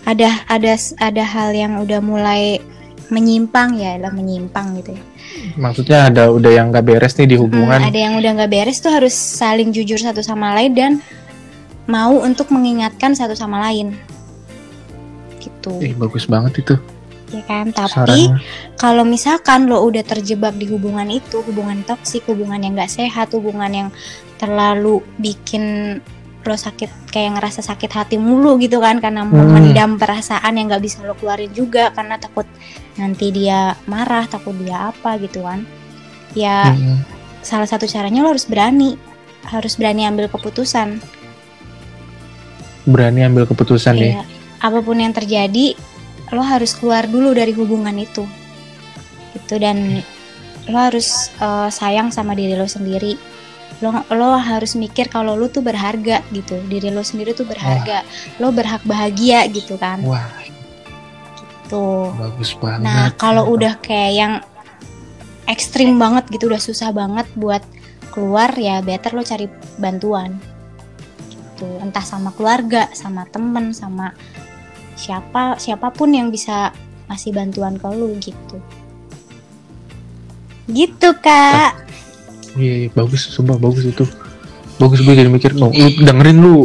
Ada ada ada hal yang udah mulai menyimpang ya lah menyimpang gitu ya maksudnya ada udah yang gak beres nih di hubungan. hmm, ada yang udah gak beres tuh harus saling jujur satu sama lain dan mau untuk mengingatkan satu sama lain. Gitu. Eh bagus banget itu. Ya kan? Tapi kalau misalkan lo udah terjebak di hubungan itu hubungan toksik hubungan yang gak sehat hubungan yang terlalu bikin lo sakit kayak ngerasa sakit hati mulu gitu kan karena mau hmm. mendam perasaan yang nggak bisa lo keluarin juga karena takut nanti dia marah takut dia apa gitu kan. Ya hmm. salah satu caranya lo harus berani harus berani ambil keputusan. Berani ambil keputusan ya? Apa pun yang terjadi lo harus keluar dulu dari hubungan itu. Itu dan lo harus uh, sayang sama diri lo sendiri lo lo harus mikir kalau lo tuh berharga gitu. Diri lo sendiri tuh berharga. Wah. lo berhak bahagia gitu kan. Wah. Gitu. Bagus banget. Nah kalau udah kayak yang ekstrim banget gitu udah susah banget buat keluar ya better lo cari bantuan. Gitu. Entah sama keluarga sama temen sama siapa siapa pun yang bisa ngasih bantuan ke lo gitu. Gitu kak iya, iya bagus sumpah bagus itu. Bagus gue jadi mikir oh, lu dengerin lu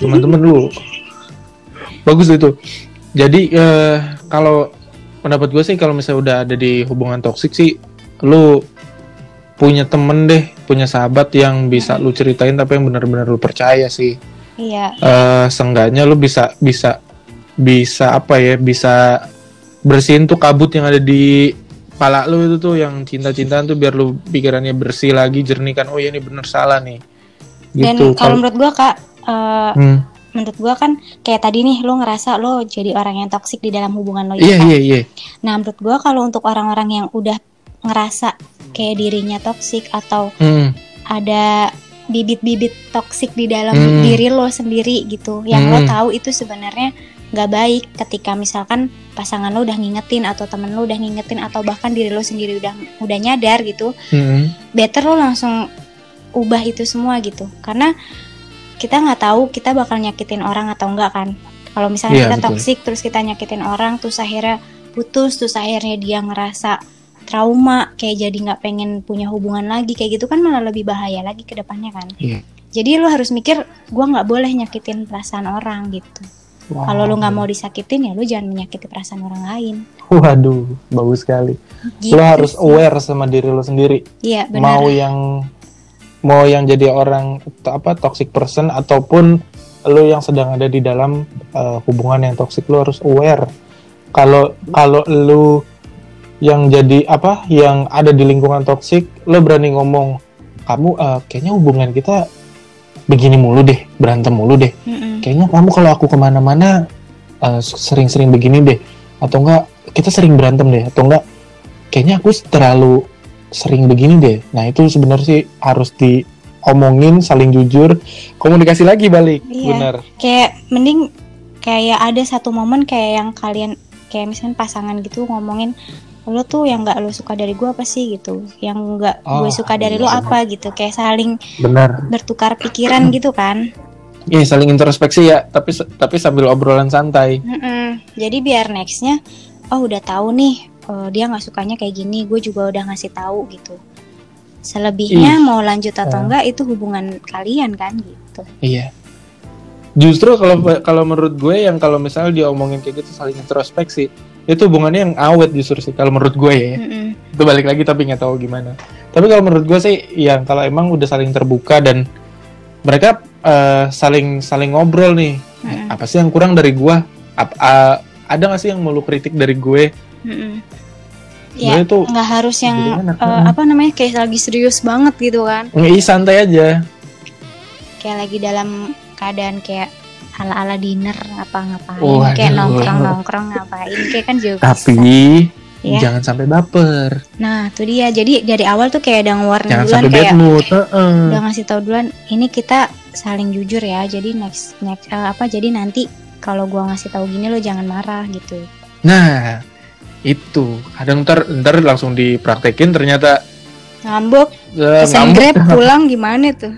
teman-teman lu. Bagus itu. Jadi uh, kalau pendapat gue sih kalau misalnya udah ada di hubungan toksik sih lu punya temen deh punya sahabat yang bisa lu ceritain tapi yang benar-benar lu percaya sih. Iya. Uh, seenggaknya lu bisa bisa bisa apa ya bisa bersihin tuh kabut yang ada di pala lu itu tuh yang cinta-cintaan tuh biar lu pikirannya bersih lagi jernih kan oh ya ini bener salah nih gitu. dan kalau menurut gua kak uh, hmm. menurut gua kan kayak tadi nih lo ngerasa lo jadi orang yang toksik di dalam hubungan lo ya iya iya iya nah menurut gua kalau untuk orang-orang yang udah ngerasa kayak dirinya toksik atau hmm. ada bibit-bibit toksik di dalam hmm. diri lo sendiri gitu yang hmm. lo tahu itu sebenarnya nggak baik ketika misalkan pasangan lo udah ngingetin atau temen lo udah ngingetin atau bahkan diri lo sendiri udah udah nyadar gitu hmm. better lo langsung ubah itu semua gitu. Karena kita nggak tahu kita bakal nyakitin orang atau enggak kan. Kalau misalnya yeah, kita toksik terus kita nyakitin orang terus akhirnya putus terus akhirnya dia ngerasa trauma kayak jadi nggak pengen punya hubungan lagi kayak gitu kan malah lebih bahaya lagi ke depannya kan. Yeah. jadi lo harus mikir gue nggak boleh nyakitin perasaan orang gitu Wow. Kalau lu nggak mau disakitin ya lu jangan menyakiti perasaan orang lain. Waduh, bagus sekali. Gitu lu harus sih. aware sama diri lu sendiri. Iya, benar. Mau yang mau yang jadi orang apa toxic person ataupun lu yang sedang ada di dalam uh, hubungan yang toxic lu harus aware. Kalau kalau lu yang jadi apa yang ada di lingkungan toxic, lu berani ngomong kamu uh, kayaknya hubungan kita begini mulu deh berantem mulu deh mm-hmm. Kayaknya kamu kalau aku ke mana-mana uh, sering-sering begini deh. Atau enggak kita sering berantem deh. Atau enggak kayaknya aku terlalu sering begini deh. Nah itu sebenarnya sih harus diomongin saling jujur komunikasi lagi balik. Iya. benar. Kayak mending kayak ada satu momen kayak yang kalian kayak misalnya pasangan gitu ngomongin lo tuh yang nggak lo suka dari gue apa sih? gitu. Yang nggak oh, gue suka dari iya, lo apa gitu. Kayak saling benar. bertukar pikiran gitu kan Iya saling introspeksi ya tapi tapi sambil obrolan santai mm -mm. jadi biar nextnya oh udah tahu nih uh, dia nggak sukanya kayak gini gue juga udah ngasih tahu gitu selebihnya Ih. mau lanjut atau uh. enggak itu hubungan kalian kan gitu iya justru kalau kalau menurut gue yang kalau misalnya dia omongin kayak gitu saling introspeksi itu hubungannya yang awet justru sih kalau menurut gue ya mm -hmm. itu balik lagi tapi nggak tahu gimana tapi kalau menurut gue sih yang kalau emang udah saling terbuka dan mereka uh, saling saling ngobrol nih. Mm -hmm. apa sih yang kurang dari gue uh, ada nggak sih yang mau lu kritik dari gue? Mm -hmm. ya nggak harus yang uh, apa namanya kayak lagi serius banget gitu kan? Iya santai aja. Kayak lagi dalam keadaan kayak ala-ala dinner apa ngapain oh, kayak nongkrong-nongkrong ngapain kayak kan juga tapi ya. jangan sampai baper. Nah tuh dia. Jadi dari awal tuh kayak udah warna duluan kayak mood. Uh -uh. udah ngasih tau duluan ini kita saling jujur ya. Jadi next next uh, apa jadi nanti kalau gua ngasih tahu gini lo jangan marah gitu. Nah itu. Kadang ntar ntar langsung dipraktekin ternyata. Ngambek. Uh, pesan grab pulang gimana tuh?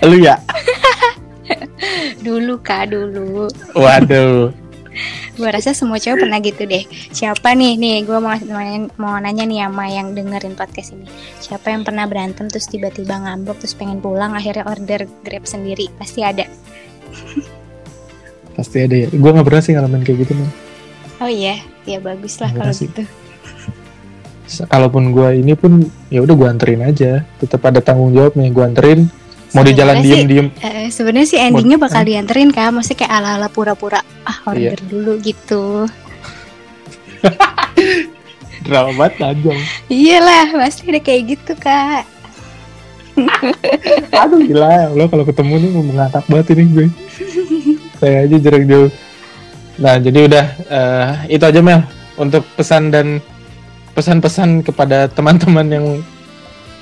Lu ya? Dulu kak dulu. Waduh gue rasa semua cewek pernah gitu deh. Siapa nih? Nih gue mau nanya, mau nanya nih sama yang dengerin podcast ini. Siapa yang pernah berantem terus tiba-tiba ngambek terus pengen pulang akhirnya order grab sendiri? Pasti ada. Pasti ada ya. Gue nggak pernah sih ngalamin kayak gitu nih oh iya? Ya bagus lah kalau gitu. Kalaupun gue ini pun ya udah gue anterin aja. Tetap ada tanggung jawab nih gue anterin. Mau di jalan diem diem uh, sebenarnya sih endingnya bakal dianterin kan maksudnya kayak ala ala pura pura ah order iya. dulu gitu. Drama banget tajam. Iyalah pasti ada kayak gitu kak. Aduh gila. Ya Allah kalau ketemu nih mau mengangkat banget ini gue. Saya aja jarak jauh nah jadi udah uh, itu aja Mel. Untuk pesan dan pesan-pesan kepada teman-teman yang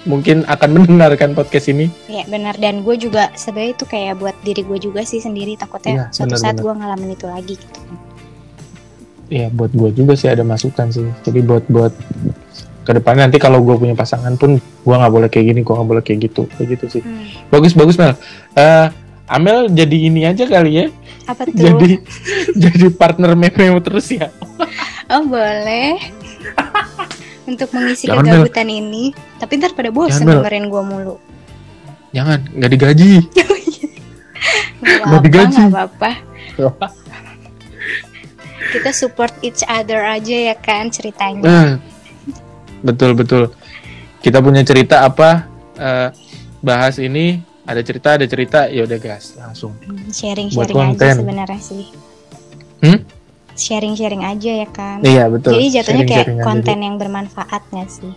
mungkin akan mendengarkan podcast ini. Iya benar dan gue juga sebenarnya itu kayak buat diri gue juga sih sendiri takutnya ya, suatu bener, saat gue ngalamin itu lagi gitu. Iya buat gue juga sih ada masukan sih. Jadi buat buat ke depan nanti kalau gue punya pasangan pun gue nggak boleh kayak gini, gue nggak boleh kayak gitu, kayak gitu sih. Hmm. Bagus bagus Mel. Uh, Amel jadi ini aja kali ya. Apa tuh? Jadi jadi partner meme terus ya. oh boleh untuk mengisi Jangan kegabutan bel. ini. Tapi ntar pada bosan dengerin gue mulu. Jangan, nggak digaji. nggak digaji. Gak apa-apa. Kita support each other aja ya kan ceritanya. Nah, betul betul. Kita punya cerita apa? Uh, bahas ini ada cerita ada cerita ya udah gas langsung. Hmm, sharing-sharing aja sebenarnya sih. Hmm? Sharing-sharing aja ya kan. Iya betul. Jadi jatuhnya kayak konten aja. yang bermanfaat gak sih?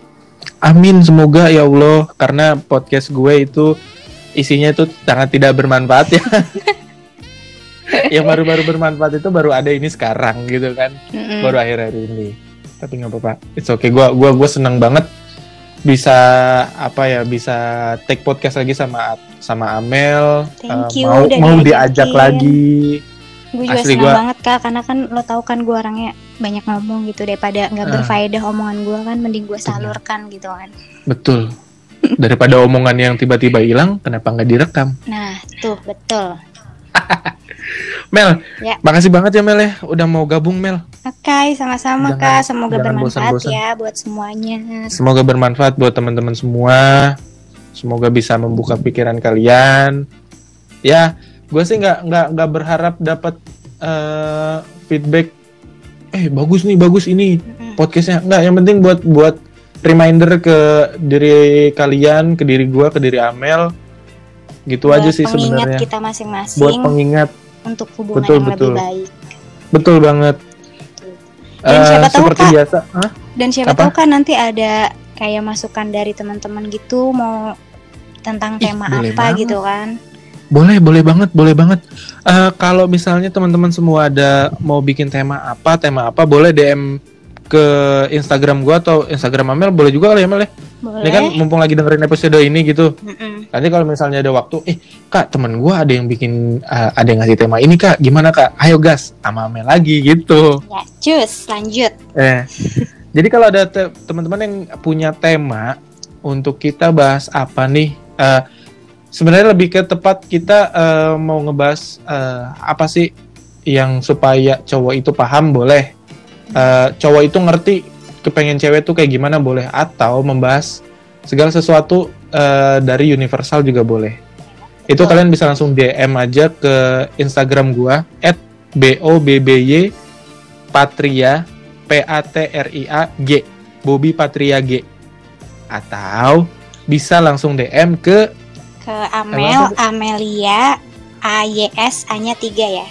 Amin semoga ya Allah karena podcast gue itu isinya itu sangat tidak bermanfaat ya. yang baru-baru bermanfaat itu baru ada ini sekarang gitu kan, mm-hmm. baru akhir-akhir ini. Tapi nggak apa-apa, it's okay. Gue gua gue seneng banget bisa apa ya bisa take podcast lagi sama sama Amel. Thank uh, you, mau mau diajak lagi gue juga Asli senang gua... banget kak karena kan lo tau kan gue orangnya banyak ngomong gitu daripada nggak uh. berfaedah omongan gue kan mending gue salurkan gitu kan betul daripada omongan yang tiba-tiba hilang kenapa nggak direkam nah tuh betul Mel, ya. makasih banget ya Mel ya, udah mau gabung Mel. Oke, okay, sama-sama kak. Semoga bermanfaat bosan -bosan. ya buat semuanya. Semoga bermanfaat buat teman-teman semua. Semoga bisa membuka pikiran kalian. Ya, gue sih nggak nggak nggak berharap dapat uh, feedback eh bagus nih bagus ini podcastnya nggak yang penting buat buat reminder ke diri kalian ke diri gue ke diri Amel gitu buat aja sih sebenarnya kita masing-masing buat pengingat untuk hubungan betul, yang betul. lebih baik betul banget dan uh, siapa tahu seperti kak, biasa huh? dan siapa Apa? tahu kan nanti ada kayak masukan dari teman-teman gitu mau tentang tema Ih, apa banget. gitu kan boleh, boleh banget, boleh banget. Uh, kalau misalnya teman-teman semua ada mau bikin tema apa, tema apa, boleh DM ke Instagram gua atau Instagram Amel, boleh juga kali ya Amel ya? Boleh. Ini kan mumpung lagi dengerin episode ini gitu. Mm -mm. Nanti kalau misalnya ada waktu, eh kak temen gue ada yang bikin, uh, ada yang ngasih tema ini kak, gimana kak? Ayo gas, sama Amel lagi gitu. Ya, cus, lanjut. Eh, jadi kalau ada te teman-teman yang punya tema untuk kita bahas apa nih? Uh, Sebenarnya lebih ke tepat kita uh, mau ngebahas uh, apa sih yang supaya cowok itu paham boleh, uh, cowok itu ngerti kepengen cewek tuh kayak gimana boleh, atau membahas segala sesuatu uh, dari universal juga boleh. Itu oh. kalian bisa langsung DM aja ke Instagram gua @bobby patria p a t r i a g Bobby Patria G atau bisa langsung DM ke ke Amel Amelia A Y S A nya tiga ya?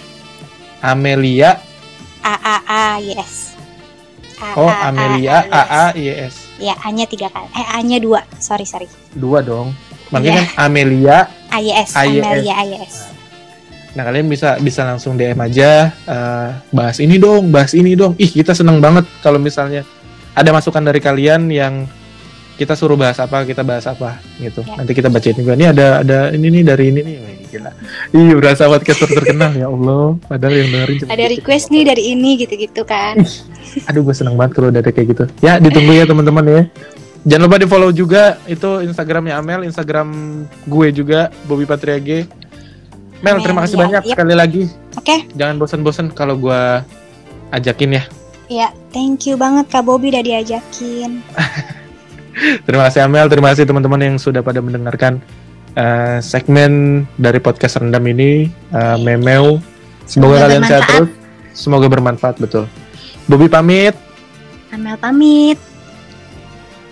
Amelia? A A A Y S. A, oh A, Amelia A A Y S ya A nya tiga kali. Eh A nya dua. Sorry sorry. Dua dong. Makanya yeah. kan Amelia A Y S Amelia A Y S. Nah kalian bisa bisa langsung DM aja uh, bahas ini dong, bahas ini dong. Ih kita seneng banget kalau misalnya ada masukan dari kalian yang kita suruh bahas apa kita bahas apa gitu. Ya. nanti kita bacain juga. Ini ada ada ini nih dari ini nih gila. Ih berasa podcast terkenal ya Allah. Padahal yang dengerin cuma ada request nih dari ini gitu-gitu kan. Aduh gue seneng banget kalau udah ada kayak gitu. Ya ditunggu ya teman-teman ya. Jangan lupa di follow juga itu Instagramnya Amel Instagram gue juga Bobby Patria G. Mel Amen, terima kasih ya, banyak yep. sekali lagi. Oke. Okay. jangan bosan-bosan kalau gue ajakin ya. Ya, thank you banget Kak Bobby udah diajakin. terima kasih Amel, terima kasih teman-teman yang sudah pada mendengarkan uh, segmen dari podcast rendam ini, uh, Memeu. Semoga, kalian sehat terus, semoga bermanfaat betul. Bobby pamit. Amel pamit.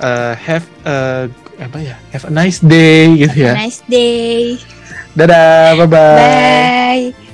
Uh, have a, apa ya? Have a nice day gitu ya. nice day. Dadah, bye bye. Bye.